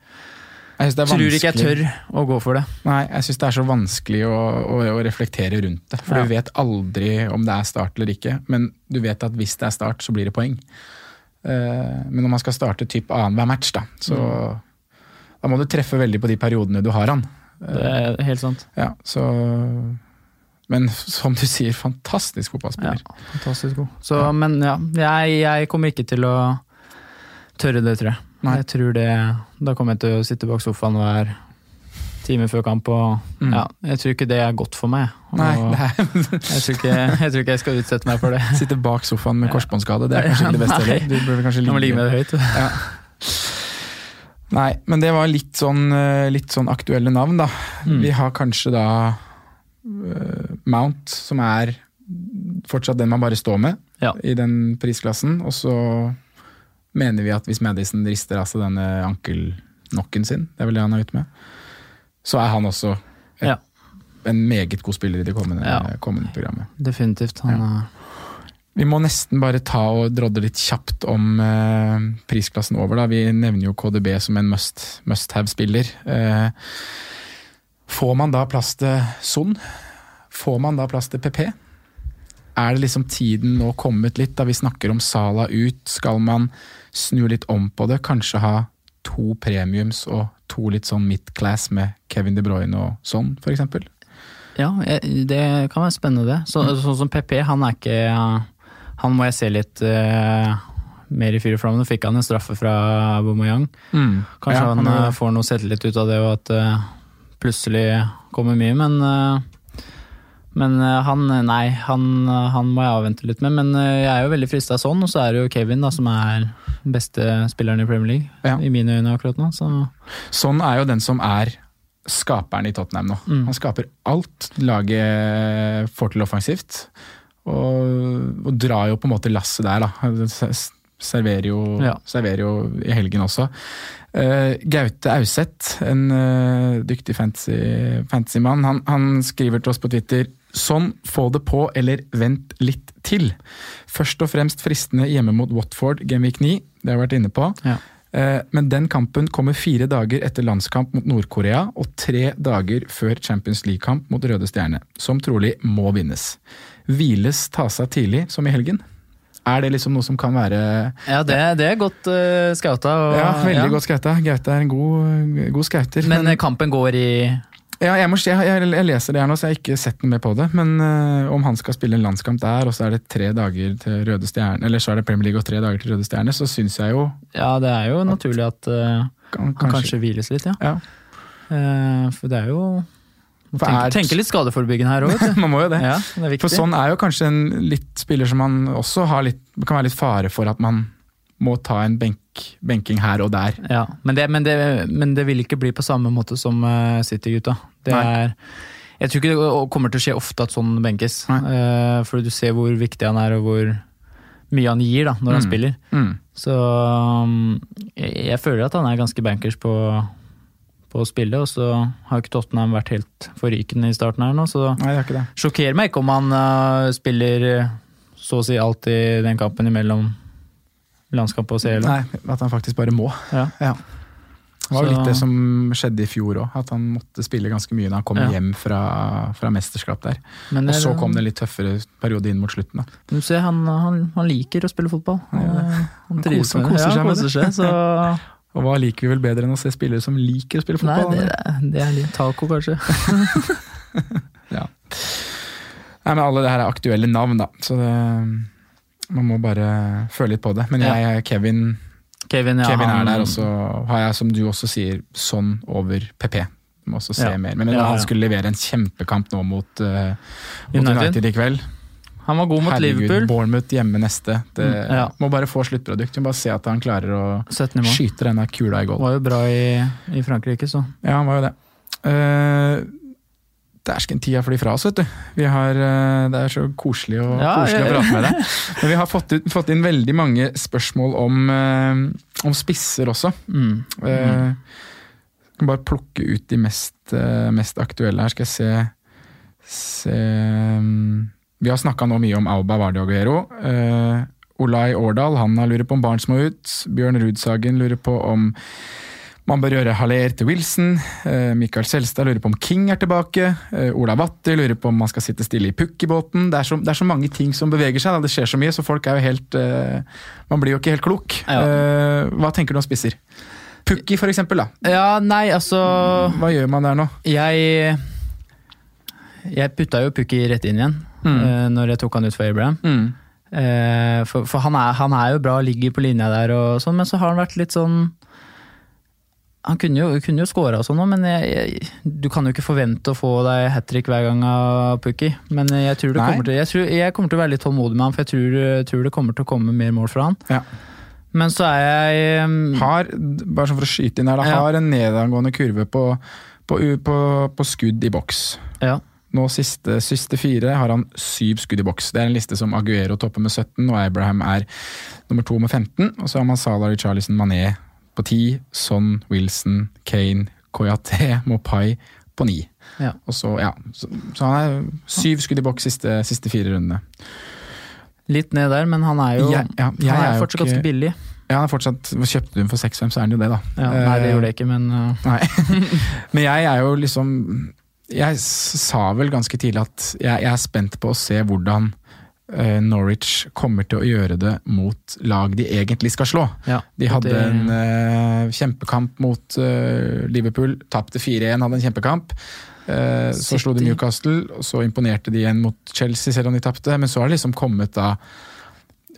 Jeg det tror ikke jeg tør å gå for det. Nei, jeg syns det er så vanskelig å, å, å reflektere rundt det. For Ja. du vet aldri om det er start eller ikke, men du vet at hvis det er start, så blir det poeng. Uh, men når man skal starte typ annenhver match, da, så Mm. da må du treffe veldig på de periodene du har han. Det er helt sant. Ja, så Men som du sier, fantastisk Ja, fantastisk god. Så, Men ja, jeg, jeg kommer ikke til å tørre det, tror jeg. Nei. Jeg tror det, Da kommer jeg til å sitte bak sofaen hver time før kamp. Og, Mm. ja, jeg tror ikke det er godt for meg. Nei, er jeg, tror ikke, jeg tror ikke jeg skal utsette meg for det. Sitte bak sofaen med korsbåndskade, det er kanskje ikke det beste Nei. heller. Du burde kanskje ligge, med det høyt. Ja. Nei, men det var litt sånn, eh, litt sånn aktuelle navn, da. Mm. Vi har kanskje da eh, Mount, som er fortsatt den man bare står med Ja. i den prisklassen. Og så mener vi at hvis Madison rister av seg denne ankelnokken sin, det er vel det han er ute med, så er han også et, Ja. en meget god spiller i det kommende, Ja. kommende programmet. Definitivt. Han, er- Vi må nesten bare ta og drodde litt kjapt om eh, prisklassen over. da. Vi nevner jo KDB som en must, must have-spiller. Eh, får man da plass til Son? Får man da plass til PP? Er det liksom tiden nå kommet litt, da vi snakker om Sala ut? Skal man snu litt om på det? Kanskje ha to premiums og to litt sånn midclass med Kevin De Bruyne og sånn, eksempel? ja, det kan være spennende, det. Så, Mm. Sånn som PP, han er ikke Han må jeg se litt uh, mer i fyr og flamme. Nå fikk han en straffe fra Aubameyang. Kanskje Ja, han, han eh, får noe selvtillit ut av det, og at uh, plutselig kommer mye, men uh, men han, nei, han, han må jeg avvente litt med. Men jeg er jo veldig frista sånn, og så er det jo Kevin da, som er beste spilleren i Premier League. Ja. I mine øyne akkurat nå. Så Sånn er jo den som er skaperen i Tottenham nå. Mm. Han skaper alt laget får til offensivt. Og, og drar jo på en måte lasset der, da. Serverer jo, Ja. serverer jo i helgen også. Uh, Gaute Auseth, en uh, dyktig fantasy- fantasymann, han, han skriver til oss på Twitter Sånn, få det på, eller vent litt til. Først og fremst fristende hjemme mot Watford, Genvik 9, det har jeg vært inne på. Ja. Eh, Men den kampen kommer fire dager etter landskamp mot Nord-Korea og tre dager før Champions League-kamp mot Røde Stjerne, som trolig må vinnes. Hviles ta seg tidlig, som i helgen? Er det liksom noe som kan være ja, det, det er godt uh, scouta. og- Ja, veldig ja. godt skauta. Gaute er en god, god skauter. Men men, kampen går i Ja, jeg, må, jeg, jeg, leser det her nå, så jeg har ikke sett noe mer på det. Men øh, om han skal spille en landskamp der, og så er det tre dager til Røde Stjerne, eller så er det Premier League og tre dager til Røde Stjerne, så syns jeg jo Ja, det er jo naturlig at øh, kan, han kanskje hviles litt, ja. Ja. Uh, for det er jo må tenke, er- tenke litt skadeforebyggende her òg. Man må jo det. Ja, det. For sånn er jo kanskje en litt spiller som man også har litt kan være litt fare for at man må ta en benk, benking her og der. Ja, men det, men, det, men det vil ikke bli på samme måte som eh, City-gutta. Det Jeg tror ikke det kommer til å skje ofte at sånn benkes. Uh, for du ser hvor viktig han er, og hvor mye han gir da, når han Mm. spiller. Mm. Så um, jeg, jeg føler at han er ganske bankers på, på å spille, og så har ikke Tottenham vært helt forrykende i starten her nå, så Nei, det ikke det. sjokkerer meg ikke om han uh, spiller eh, så å si alltid den kampen imellom landskamp og CL. Nei, at han faktisk bare må. Ja. Det var jo litt det som skjedde i fjor òg, at han måtte spille ganske mye når han kom Ja. hjem fra, fra mesterskap der. Men og så kom det en litt tøffere periode inn mot slutten. da. Du ser, han, han, han liker å spille fotball. Han, ja, Han trives med det. koser Ja, koser seg, så Og hva liker vi vel bedre enn å se spillere som liker å spille Nei, fotball? det, er- det er litt taco, kanskje. ja. Nei, men Alle det her er aktuelle navn, da. Så det, man må bare føle litt på det. Men jeg, Kevin, Kevin, ja, Kevin er der, og så har jeg, som du også sier, sånn over PP. Må også se mer. Men Ja, han skulle levere en kjempekamp nå mot, uh, mot United. I kveld. Han var god mot Herregud, Liverpool. Bournemouth hjemme neste. Det, Mm, ja. Må bare få sluttprodukt. Må bare se at han klarer å 17 i mål. skyte denne kula i goal. Var jo bra i, i Frankrike, så. Ja, han var jo det. Uh, Dæsken, tida flyr fra oss, vet du. Vi har, eh, det er så koselig, og, Ja, koselig å prate med deg. Men vi har fått, ut, fått inn veldig mange spørsmål om, eh, om spisser også. Mm. Eh, kan bare plukke ut de mest, mest aktuelle her. Skal jeg se, se mm, Vi har snakka nå mye om Auba Vardiogero. Uh, Olai Årdal han har lurer på om Barents må ut. Bjørn Rudsagen lurer på om man bør gjøre Haller til Wilson. Michael Mikael Selstad lurer på om King er tilbake. Eh, Ola Watti lurer på om man skal sitte stille i pukkibåten. Det, er så- det er så mange ting som beveger seg. Da. Det skjer så mye, så folk er jo helt eh, Man blir jo ikke helt klok. Ja. hva tenker du om spisser? Pukki, for eksempel. Da. Ja, nei, altså Hva gjør man der nå? Jeg Jeg putta jo Pukki rett inn igjen Mm. eh, når jeg tok han ut for Abraham. Mm. Eh, for for han, er, han er jo bra, ligger på linja der og sånn, men så har han vært litt sånn Han kunne jo, kunne jo skåra og sånn, men jeg, jeg, du kan jo ikke forvente å få deg hat trick hver gang av Pukki. Men jeg tror, det kommer til, jeg, tror, jeg kommer til å være litt tålmodig med han, for jeg tror, tror det kommer til å komme mer mål fra han. Ja. Men så er jeg um, Har, bare sånn for å skyte inn her, da, Ja. har en nedadgående kurve på, på, på, på skudd i boks. Ja. Nå siste, siste fire har han syv skudd i boks. Det er en liste som Aguero topper med 17, og Abraham er nummer to med 15. Og så har man Salah, Charlison, Mané på ti, Son, Wilson, Kane, Koyate, Mopai på ni. Ja. Og så, ja, så, så han er syv skudd i boks siste, siste fire rundene. litt ned der, men han er jo Jeg- ja, jeg han er er jo fortsatt ikke- ganske billig. Ja, han er fortsatt, Kjøpte du den for 6-5, så er han jo det, da. Ja, nei, det Eh, gjorde jeg ikke, men uh. Men jeg er jo liksom Jeg sa vel ganske tidlig at jeg, jeg er spent på å se hvordan Norwich kommer til å gjøre det mot lag de egentlig skal slå. Ja, de hadde det- en eh, kjempekamp mot eh, Liverpool, tapte 4-1, hadde en kjempekamp. Eh, så slo de Newcastle, og så imponerte de igjen mot Chelsea, selv om de tapte. Men så har det liksom kommet da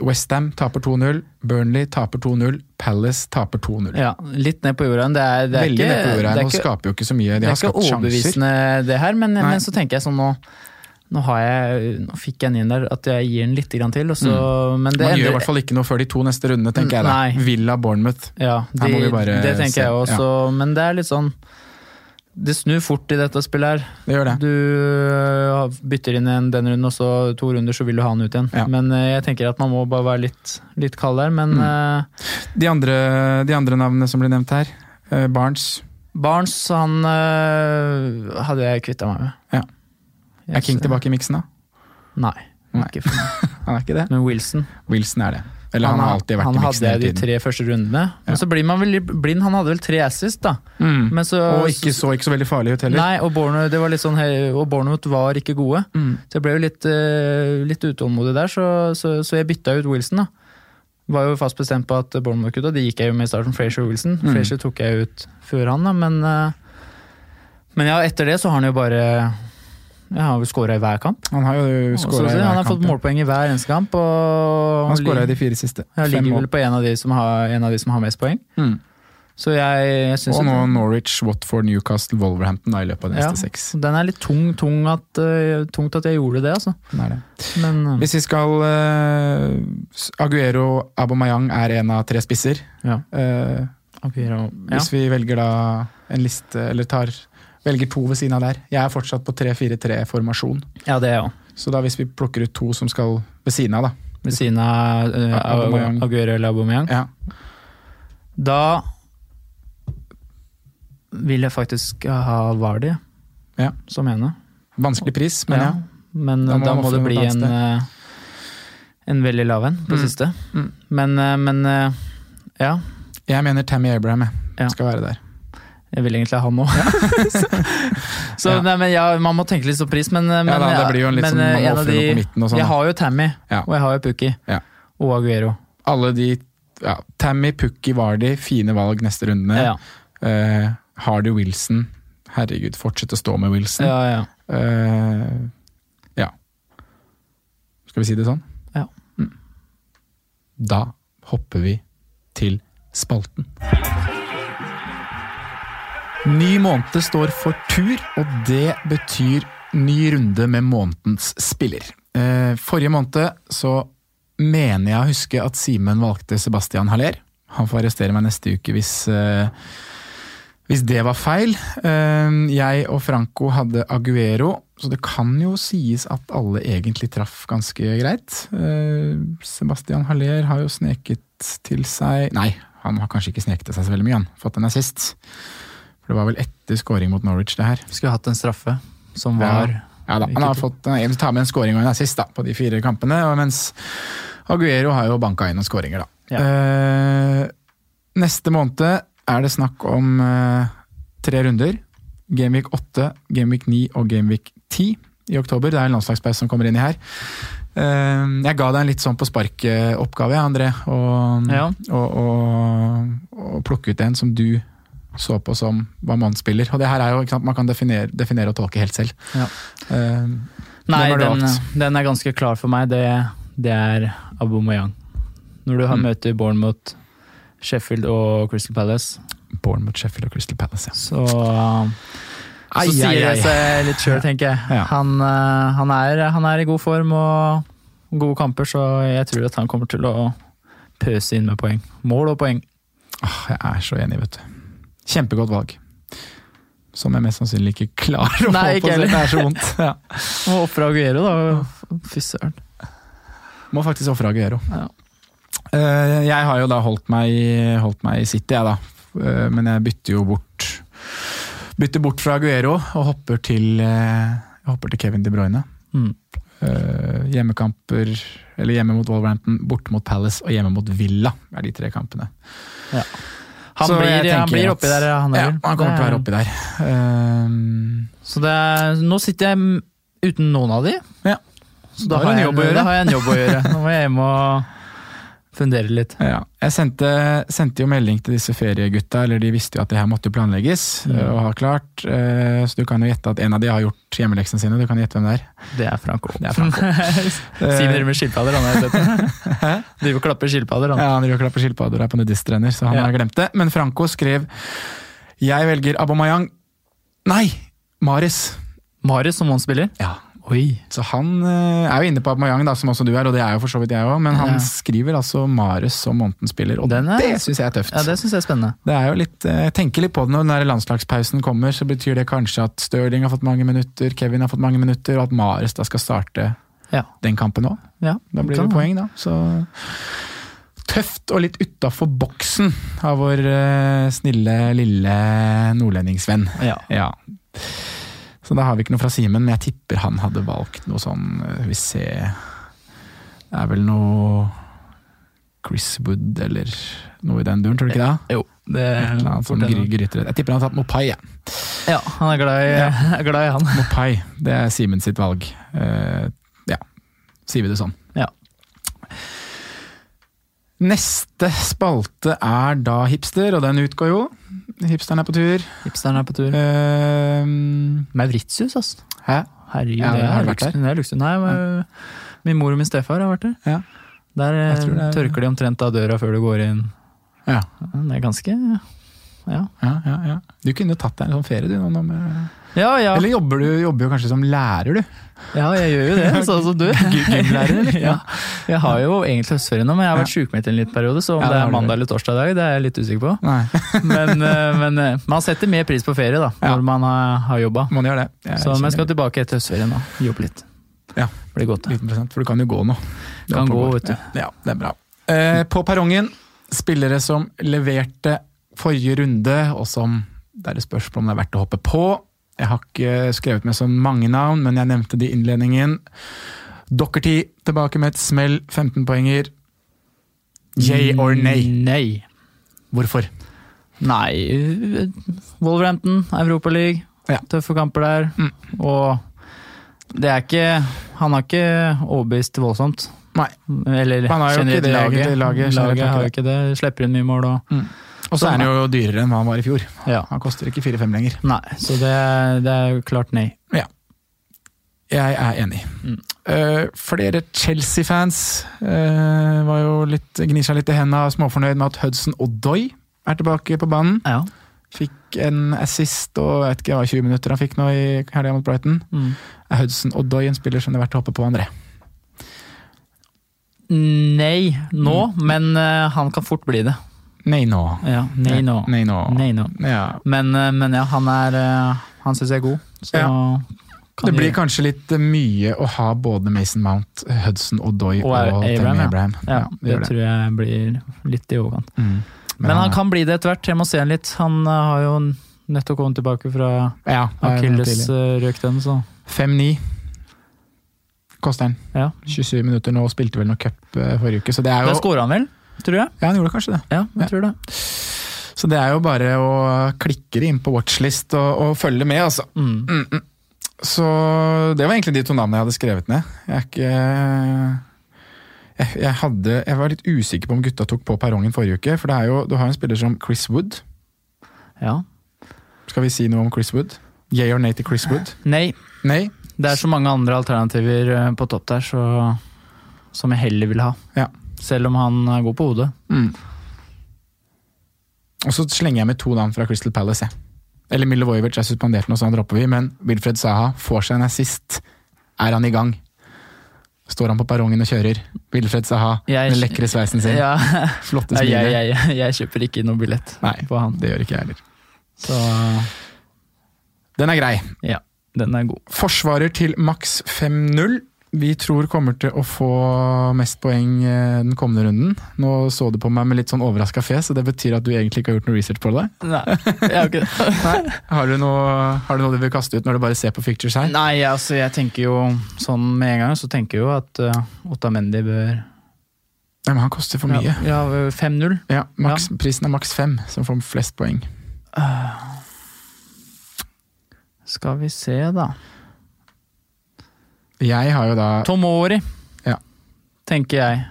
Westham taper 2-0, Burnley taper 2-0, Palace taper 2-0. ja, litt ned på jorda. Det er, det er Veldig ikke, ned på jorda. det Nå skaper jo ikke så mye. De det er ikke skapt sjanser. overbevisende det her, men, men så tenker jeg sånn nå nå, har jeg, nå fikk jeg den inn der at jeg gir den litt til. Og så, men det Man gjør i hvert fall ikke noe før de to neste rundene, tenker jeg da. Villa Bournemouth. Ja, de, det tenker se. jeg også, men det er litt sånn Det snur fort i dette spillet her. Det gjør det. Du øh, bytter inn en den runden, og så to runder så vil du ha han ut igjen. Ja. Men øh, jeg tenker at man må bare være litt, litt kald der. Men Mm. uh, De andre, de andre navnene som blir nevnt her, uh, Barnes. Barnes, han uh, hadde jeg kvitta meg med. Ja. Er King tilbake i miksen, da? Nei. Nei. Ikke for meg. Han er ikke det? Men Wilson Wilson er det. Eller han, har alltid vært han i hadde miksen hele jeg de tre første rundene. Ja. Men så blir man vel blind. Han hadde vel tre assist, da. Mm. Men så, Og ikke så, ikke så veldig farlig ut heller. Nei, og Bournemouth, var sånn, og var ikke gode. Mm. Så jeg ble jo litt, eh, litt utålmodig der, så, så, så jeg bytta ut Wilson. da. Var jo fast bestemt på at Bournemouth kutta, det gikk jeg jo med i starten, Frazier Wilson. Mm. Frazier tok jeg ut før han, da, men eh, Men ja, etter det så har han jo bare ja, Han har vel skåra i hver kamp. Han har jo skåra i hver han har fått målpoeng i hver eneste kamp. Og Han skåra i de fire siste. Fem ligger vel på en av de som har, en av de som har mest poeng. Mm. Så jeg, jeg syns Og nå Norwich, Watford, Newcastle, Wolverhampton da, i løpet av de ja, neste seks. Den er litt tung, tung at, uh, tungt at jeg gjorde det, altså. Den er det. Men uh, Hvis vi skal uh, Aguero Abomayang er en av tre spisser. Ja. Aguero, ja. Hvis vi velger da en liste, eller tar velger to ved siden av der. Jeg er fortsatt på 3-4-3-formasjon. ja, det er jeg. Så da hvis vi plukker ut to som skal ved siden av, da. Ved siden av uh, Aubameyang. Aguero eller Aubameyang. Ja. Da vil jeg faktisk ha Vardy Ja. som ene. Vanskelig pris, men ja. Men Da da må må, det bli en, eh, en veldig lav en på Mm. siste. Mm. Men, eh, men ja, Jeg mener Tammy Abraham jeg, Ja. skal være der. Jeg vil egentlig ha han òg. så Ja. nei, men ja, man må tenke litt på pris, men, men, Ja, da, det blir jo en litt men, sånn, man må på midten og sånn, Jeg har jo Tammy, Ja. og jeg har jo Pukki. Ja. Og Aguero. Alle de ja, Tammy, Pukki, Vardy, fine valg neste runde. Ja. uh, Hardy Wilson. Herregud, fortsett å stå med Wilson. Ja, ja. Eh, ja. Skal vi si det sånn? Ja. Mm. Da hopper vi til spalten. Ny måned står for tur, og det betyr ny runde med månedens spiller. Eh, Forrige måned så mener jeg å huske at Simen valgte Sebastian Haller. Han får arrestere meg neste uke hvis, eh, hvis det var feil. Eh, Jeg og Franco hadde Aguero, så det kan jo sies at alle egentlig traff ganske greit. Sebastian Haller har jo sneket til seg Nei, han har kanskje ikke sneket til seg så veldig mye, han. Fått en assist. For det var vel etter scoring mot Norwich, det her. Skulle hatt en straffe som var Ja da, han har fått en, tar med en scoring og en assist da, på de fire kampene, og mens Aguero har jo banka inn noen scoringer, da. Eh, neste måned er det snakk om uh, tre runder. Gameweek 8, Gameweek 9 og Gameweek 10 i oktober. Det er en landslagspause som kommer inn i her. Eh, jeg ga deg en litt sånn på spark-oppgave, André, Å Ja. plukke ut en som du så på som hva man spiller. Og det her er jo, sant, Man kan definere, definere og tolke helt selv. Ja. Uh, Nei, den, den er ganske klar for meg. Det, det er Aubameyang. Når du har Mm. møter Bournemouth, Sheffield og Crystal Palace, Bournemouth, Sheffield og Crystal Palace, ja. så, så Ai, sier ai, ai. det seg litt sjøl, tenker jeg. Ja. Han, eh, han, er, han er i god form og gode kamper, så jeg tror at han kommer til å pøse inn med poeng. Mål og poeng. Åh, jeg er så enig, vet du. Kjempegodt valg. Som jeg mest sannsynlig ikke klarer å Nei, få på seg. Det er så vondt. Ja. Må ofre Aguero, da. Fy søren. Må faktisk ofre Aguero. Ja. Eh, jeg har jo da holdt meg, holdt meg i City, jeg da. Eh, men jeg bytter jo bort Bytter bort fra Aguero og hopper til, eh, hopper til Kevin De Bruyne. Mm. Hjemmekamper, eller hjemme mot Wolverhampton, borte mot Palace og hjemme mot Villa er de tre kampene. Ja. Han, Så blir, han blir at- oppi der, han Ja, han kommer til å være oppi der. Um, Så det er, nå sitter jeg uten noen av de. Ja. Så Da da, har jeg, da har jeg en jobb å gjøre. Nå må jeg hjem og fundere litt. Ja, jeg sendte, sendte jo melding til disse feriegutta, eller de visste jo at det her måtte planlegges Mm. eh, og ha klart. eh, Så du kan jo gjette at en av de har gjort hjemmeleksene sine. Du kan gjette hvem det er. Det er Franco. Det er Franco. Simen driver med skilpadder, han har jeg sett. Driver og klapper skilpadder, han. Ja, han driver og klapper skilpadder og er på nudisttrener, så han Ja. har glemt det. Men Franco skrev 'Jeg velger Abomayang'. Nei! Maris. Maris som målspiller? Ja. Oi. Så han eh, er jo inne på Abomayang, da, som også du er, og det er jo for så vidt jeg òg, men han Ja. skriver altså Mares som månedens spiller, og Den er- det syns jeg er tøft. Ja, det syns jeg er spennende. Det er jo litt, eh, Jeg tenker litt på det når den der landslagspausen kommer, så betyr det kanskje at Stirling har fått mange minutter, Kevin har fått mange minutter, og at Mares da skal starte Ja. den kampen òg. Ja, Da blir kan det poeng, da. Så tøft og litt utafor boksen av vår eh, snille, lille nordlendingsvenn. Ja. Ja. Så da har vi ikke noe fra Simen, men jeg tipper han hadde valgt noe sånn eh, Vi ser Det er vel noe Chris Wood eller noe i den duren, tror du ikke det? Jo, det er sånn gryterett. Jeg tipper han har tatt Mopai. jeg. Ja, han er glad i, er glad i han. Mopai, det er Simen sitt valg. Uh, ja, sier vi det sånn. Ja. Neste spalte er da hipster, og den utgår jo. Hipsteren er på tur. Hipsteren er på tur. Uh, Mauritius, altså. Hæ? Herregud, Ja, det, har vært luksus. det er luksus. Nei, men, min mor og min stefar har vært der. Ja. Der eh, det er- tørker de omtrent av døra før du går inn. Ja. Det er ganske Ja, Ja, ja, ja. Du kunne tatt deg en sånn ferie, du. Nå med... ja. ja. Eller jobber du jobber jo kanskje som lærer, du? Ja, jeg gjør jo det, sånn som du. Gymlærer, eller? ja. Jeg har jo egentlig høstferie nå, men jeg har vært sjukmeldt en liten periode, så om det er mandag eller torsdag i dag, det er jeg litt usikker på. Men, eh, men eh, man setter mer pris på ferie da, når man har, har jobba. Man gjør det. Jeg Så jeg skal tilbake etter høstferien og jobbe litt. Ja. Blir godt. Liten prosent, for du kan jo gå nå. Du Kan gå, vet du. Ja, det er bra. Eh, på perrongen, spillere som leverte forrige runde, og som det er et spørsmål om det er verdt å hoppe på. Jeg har ikke skrevet med så mange navn, men jeg nevnte det i innledningen. Dockerty tilbake med et smell, 15-poenger. Yay or nay? Nei. Hvorfor? Nei, Wolverhampton, Europaliga. Ja. Tøffe kamper der. Mm. Og det er ikke Han har ikke overbevist voldsomt. Nei. Eller Han har jo ikke det, laget. egentlig, laget laget har har ikke jo ikke det. Slipper inn mye mål og Og så er han jo dyrere enn hva han var i fjor. Ja. Han koster ikke 4-5 lenger. Nei, så det, det er klart nei. Ja. Jeg er enig. Mm. Uh, flere Chelsea-fans uh, var jo litt, gnir seg litt i hendene småfornøyd med at Hudson Odoi er tilbake på banen. Ja. Fikk en assist og jeg vet ikke hva 20 minutter han fikk nå i helga mot Brighton. Mm. Er Hudson Odoi en spiller som det er verdt å hoppe på, André? Nei nå, men uh, han kan fort bli det. Nei nå. Ja, nei nå. Nå. Ja. Men, eh, men ja, han er eh, Han syns jeg er god. Så Ja. Det blir kanskje litt mye å ha både Mason Mount, Hudson Odoi og, Og Abraham, ja. Abraham. Ja, det det tror jeg blir litt i overkant. Mm. Men han kan bli det etter hvert. Jeg må se han litt. Han eh, har jo nettopp kommet tilbake fra ja, akilles-røkten. så 5-9 koster han. ja. 27 minutter nå og spilte vel noe cup eh, forrige uke, så det er jo Der skåra han vel, tror jeg. Ja, han gjorde kanskje det. Ja, jeg Ja. tror det. Så det er jo bare å klikke inn på watchlist og, og følge med, altså. Mm. Mm, mm. Så det var egentlig de to navnene jeg hadde skrevet ned. Jeg er ikke jeg, jeg, hadde, jeg var litt usikker på om gutta tok på perrongen forrige uke. For det er jo, du har en spiller som Chris Wood. Ja. Skal vi si noe om Chris Wood? Yay or nay til Chris Wood? Nei, Nei? det er så mange andre alternativer eh, på topp der, så som jeg heller vil ha. Ja. Selv om han er god på hodet. Mm. Og så slenger jeg med to navn fra Crystal Palace. Jeg. Eller Milovojevic er suspendert nå, så han dropper vi, men Wilfred Saha får seg en assist. Er han i gang? Står han på perrongen og kjører? Wilfred Saha, Jeg- den lekre sveisen sin. Ja. Flotte smilet. jeg, jeg, jeg kjøper ikke noe billett Nei, på han. det gjør ikke jeg heller. Så Den er grei. ja, den er god. Forsvarer til maks 5-0. Vi tror kommer til å få mest poeng eh, den kommende runden. Nå så du på meg med litt sånn overraska fjes, så det betyr at du egentlig ikke har gjort noe research på det? Nei, jeg har ikke det. Har du noe, har du noe du vil kaste ut når du bare ser på fictures her? Nei, altså jeg tenker jo sånn med en gang, så tenker jeg jo at uh, Mendy bør Nei, men han koster for mye. Ja, ja 5-0. Ja, maks, Prisen er maks fem, som får flest poeng. Skal vi se, da. Jeg har jo da Tomori, Ja. tenker jeg.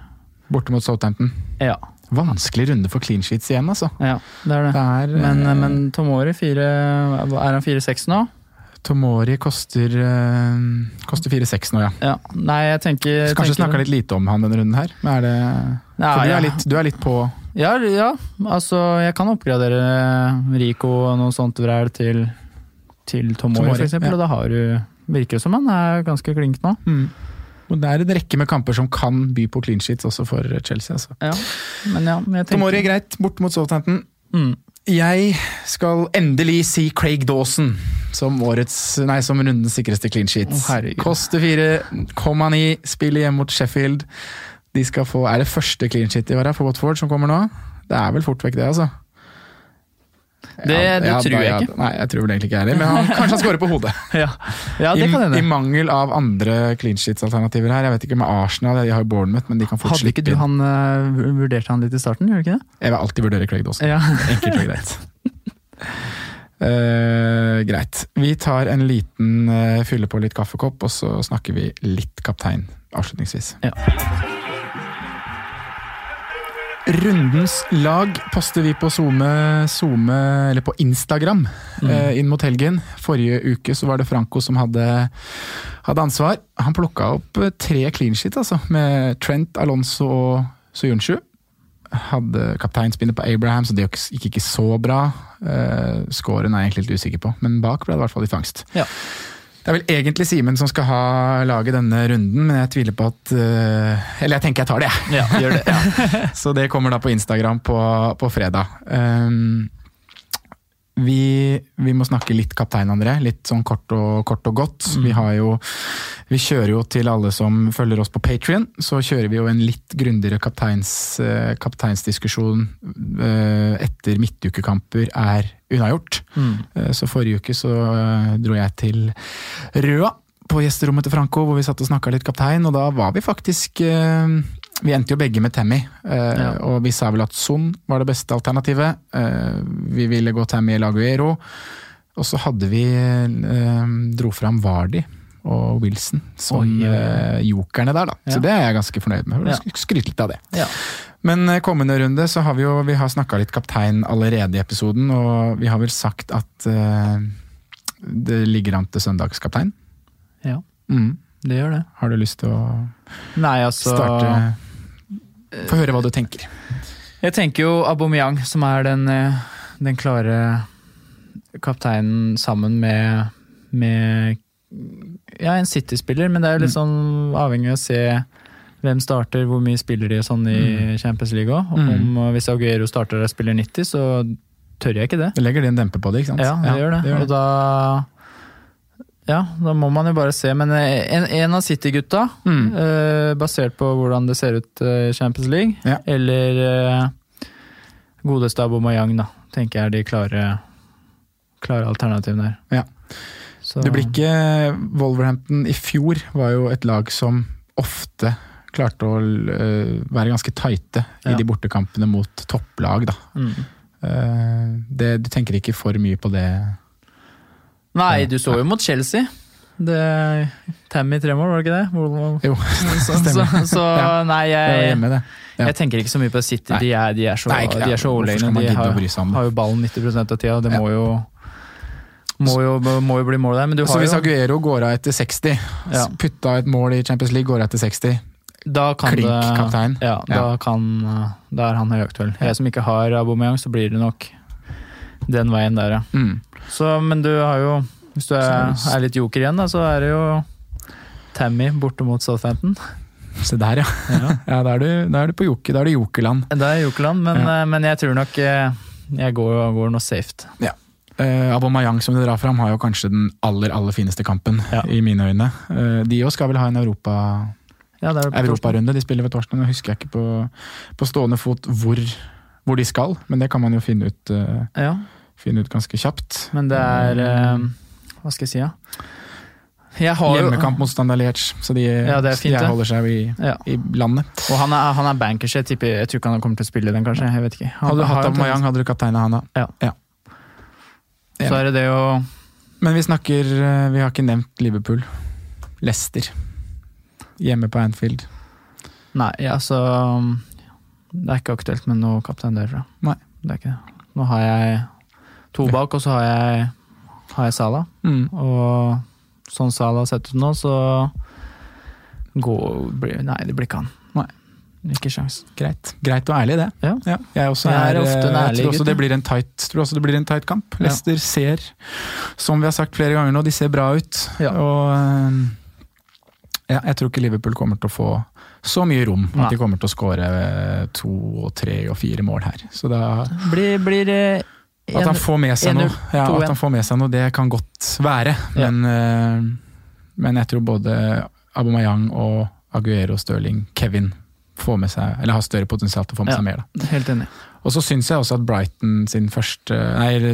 borte mot Southampton. Ja, Vanskelig runde for clean sheets igjen, altså. ja det er det. Det er, Men, eh, men Tomori, fire, er han 4-6 nå? Tomori koster, eh, koster 4-6 nå, ja. Ja. Nei, jeg tenker Kanskje tenker- snakka litt lite om han denne runden her. Men er det, Ja, for du, er litt, du er litt på Ja, ja, altså jeg kan oppgradere Rico og noe sånt vræl til, til Tomori, Tomori, eksempel, ja. og da har du Virker som han er ganske klink nå. Og Det er en rekke med kamper som kan by på clean sheets også for Chelsea. Altså. Ja, men ja, men jeg tenker Tomori greit, bort mot Southampton. Mm. Jeg skal endelig si Craig Dawson som årets, nei, som rundens sikreste clean sheet. fire, kom Koster 4,9, spiller hjemme mot Sheffield. De skal få, Er det første clean sheet i år for Watford som kommer nå? Det er vel fort vekk, det, altså. Det, det tror da, jeg ja, ikke. Nei, jeg tror vel egentlig ikke jeg heller, men han, kanskje han scorer på hodet. Ja, ja det I, kan I hende. mangel av andre clean sheets-alternativer her. Jeg vet ikke med Arsenal, de har jo Bournemouth, men de kan fort Hadde ikke du han eh, vurderte han litt i starten, gjør du ikke det? Jeg vil alltid vurdere Craig Dawson. Ja. Enkelt og greit. Uh, greit. Vi tar en liten uh, fylle på litt kaffekopp, og så snakker vi litt kaptein avslutningsvis. Ja. Rundens lag poster vi på Zoome, Zoome eller på Instagram Mm. eh, inn mot helgen. Forrige uke så var det Franco som hadde, hadde ansvar. Han plukka opp eh, tre clean sheet, altså, med Trent, Alonso og Soyuncu. Hadde kapteinspinnet på Abraham, så det gikk ikke så bra. Eh, scoren er jeg egentlig litt usikker på, men bak ble det i hvert fall litt fangst. Ja. Det er vel egentlig Simen som skal ha laget denne runden, men jeg tviler på at eh, Eller jeg tenker jeg tar det, jeg. Ja, gjør det. Så det kommer da på Instagram på, på fredag. Um, vi, vi må snakke litt kaptein, André. Litt sånn kort og, kort og godt. Mm. Vi, har jo, vi kjører jo til alle som følger oss på Patrion, så kjører vi jo en litt grundigere kapteins, eh, kapteinsdiskusjon eh, etter midtukekamper er unnagjort. Mm. Eh, Så forrige uke så dro jeg til Røa på gjesterommet til Franco, hvor vi satt og snakka litt kaptein, og da var vi faktisk Vi endte jo begge med Tammy, eh, Ja. og vi sa vel at Son var det beste alternativet. Eh, Vi ville gå Tammy eller Aguero, og så hadde vi eh, dro fram Vardi og Wilson som Oi, ja, eh, jokerne der, da. Så det er jeg ganske fornøyd med. Ja. Skryte litt av det. Ja. Men kommende runde så har vi jo vi har snakka litt kaptein allerede i episoden, og vi har vel sagt at eh, det ligger an til søndagskaptein. ja, Mm. det gjør det. Har du lyst til å Nei, altså starte Få høre hva du tenker. Jeg tenker jo Aubameyang, som er den, eh, den klare kapteinen sammen med, med ja, en City-spiller, men det er jo litt Mm. sånn avhengig av å se hvem starter, hvor mye spiller de sånn i Champions League òg. Mm. Hvis Aguero starter og spiller 90, så tør jeg ikke det. Det legger det en demper på det, ikke sant? Ja, det gjør det. Og da ja, da må man jo bare se. Men eh, en, en av City-gutta, Mm. eh, basert på hvordan det ser ut i Champions League, Ja. eller eh, godeste Aubameyang, da, tenker jeg er de klare, klare alternativene her. Ja. Så- Det blir ikke Wolverhampton i fjor var jo et lag som ofte klarte å øh, være ganske tighte i Ja. de bortekampene mot topplag, da. Mm. Eh, det, du tenker ikke for mye på det? Nei, du så jo mot Chelsea. Det, Tammy tre mål, var det ikke det? Hvor- Jo, Så, så, stemmer. så Ja, nei, jeg, hjemme. Ja. jeg tenker ikke så mye på City. De er, de er så, Nei, ikke de er så overlegne. De har, har jo ballen 90% av tida, det Ja. må jo må jo, må jo bli mål der. Men du Så har hvis jo Aguero går av etter 60, Ja. putta et mål i Champions League, går av etter 60 da kan Klink kaptein. Ja, da, kan, da er han høyaktuell. Jeg som ikke har Aubameyang, så blir det nok den veien der, ja. mm. Så, men du har jo Hvis du er, er litt joker igjen, da, så er det jo Tammy borte mot Southampton. Se der, ja. ja. da, er du, da er du på joker, da er du jokerland. Det er jokerland, men, Ja. eh, men jeg tror nok eh, jeg går, går noe safe. Ja. Uh, Abomayang som du drar fram, har jo kanskje den aller aller fineste kampen, Ja. i mine øyne. Eh, de òg skal vel ha en Europa, Ja, europarunde. De spiller ved torsdag. Nå husker jeg ikke på, på stående fot hvor, hvor de skal, men det kan man jo finne ut, eh, Ja, finne ut ganske kjapt. men det er eh, Hva skal jeg si, ja? Jeg Hjemmekamp mot Standard Liège, så de, Ja, det fint, de holder seg i, Ja. i landet. Og han er, han er bankers, jeg tipper Jeg tror ikke han kommer til å spille den, kanskje. Jeg vet ikke. Han, Hadde du hatt Aubameyang, hadde du kapteina han da. Ja. Så er det det å Men vi snakker eh, Vi har ikke nevnt Liverpool. Leicester. Hjemme på Anfield. Nei, altså Det er ikke aktuelt med noe kaptein derfra. Nei. Det er ikke det. Nå har jeg to bak, og så har jeg, har jeg Sala. Mm. Og sånn Sala har sett ut nå, så går Nei, det blir ikke han. Nei. Ikke sjans. Greit. Greit og ærlig, det. Ja. Jeg, også Jeg er er, ofte en jeg ærlig tror også det blir en tight, tror også det blir en tight kamp. Ja. Leicester ser, som vi har sagt flere ganger nå, de ser bra ut. Ja. Og eh, ja, jeg tror ikke Liverpool kommer til å få så mye rom Nei. at de kommer til å skåre eh, to og tre og fire mål her. Så da Blir, blir det At han får med seg noe, ja, 1-0, at han får med seg noe, det kan godt være. Ja. Men, eh, men jeg tror både Abomayang og Aguero, Stirling, Kevin får med seg, eller har større potensial til å få med Ja. seg mer. Da. Helt enig. Og så syns jeg også at Brighton sin første Nei,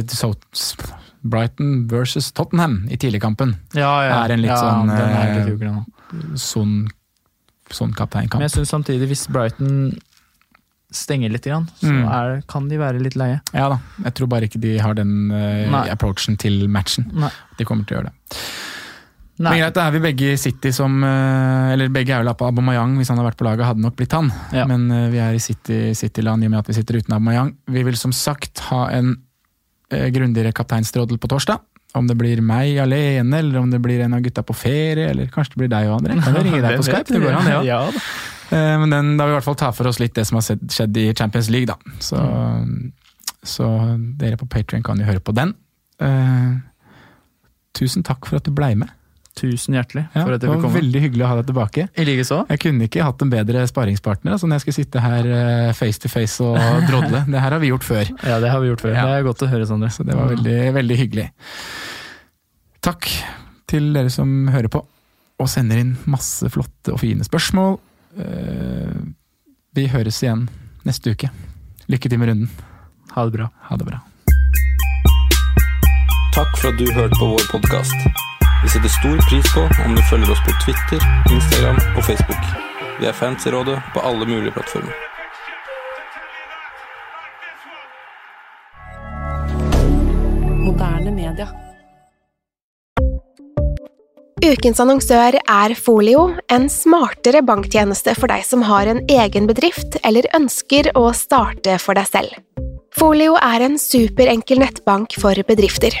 Brighton versus Tottenham i tidligkampen Ja, ja. er en litt sånn eh, sånn, sånn kapteinkamp. Men jeg syns samtidig, hvis Brighton stenger litt, grann, så Mm. er, kan de være litt leie. Ja da, jeg tror bare ikke de har den uh, approachen til matchen. Nei. De kommer til å gjøre det. Men greit, da er vi begge i City som eh, Eller begge er vel på Abomayang, hvis han hadde vært på laget, hadde nok blitt han. Ja. Men eh, vi er i City- City-land i og med at vi sitter uten Abomayang. Vi vil som sagt ha en grundigere kapteinstrådel på torsdag. Om det blir meg alene, eller om det blir en av gutta på ferie, eller kanskje det blir deg og André. Kan ringe deg på Skype? Det går an. Ja. Eh, Men den, da vil vi i hvert fall ta for oss litt det som har skjedd i Champions League, da. Så, så dere på Patrion kan jo høre på den. Eh, tusen takk for at du blei med. Tusen hjertelig Ja, for at det jeg var fikk komme. veldig hyggelig å ha deg tilbake. I like så. Jeg kunne ikke hatt en bedre sparingspartner altså når jeg skulle sitte her eh, face to face og drodle. Det her har vi gjort før. Ja, det har vi gjort før. Ja. Det er godt å høre, Sondre. Så det var veldig, veldig hyggelig. Takk til dere som hører på og sender inn masse flotte og fine spørsmål. Eh, Vi høres igjen neste uke. Lykke til med runden. Ha det bra. Ha det bra. Takk for at du hørte på vår podkast. Vi setter stor pris på om du følger oss på Twitter, Instagram og Facebook. Vi er fans i rådet på alle mulige plattformer. Moderne media. Ukens annonsør er Folio, en smartere banktjeneste for deg som har en egen bedrift eller ønsker å starte for deg selv. Folio er en superenkel nettbank for bedrifter.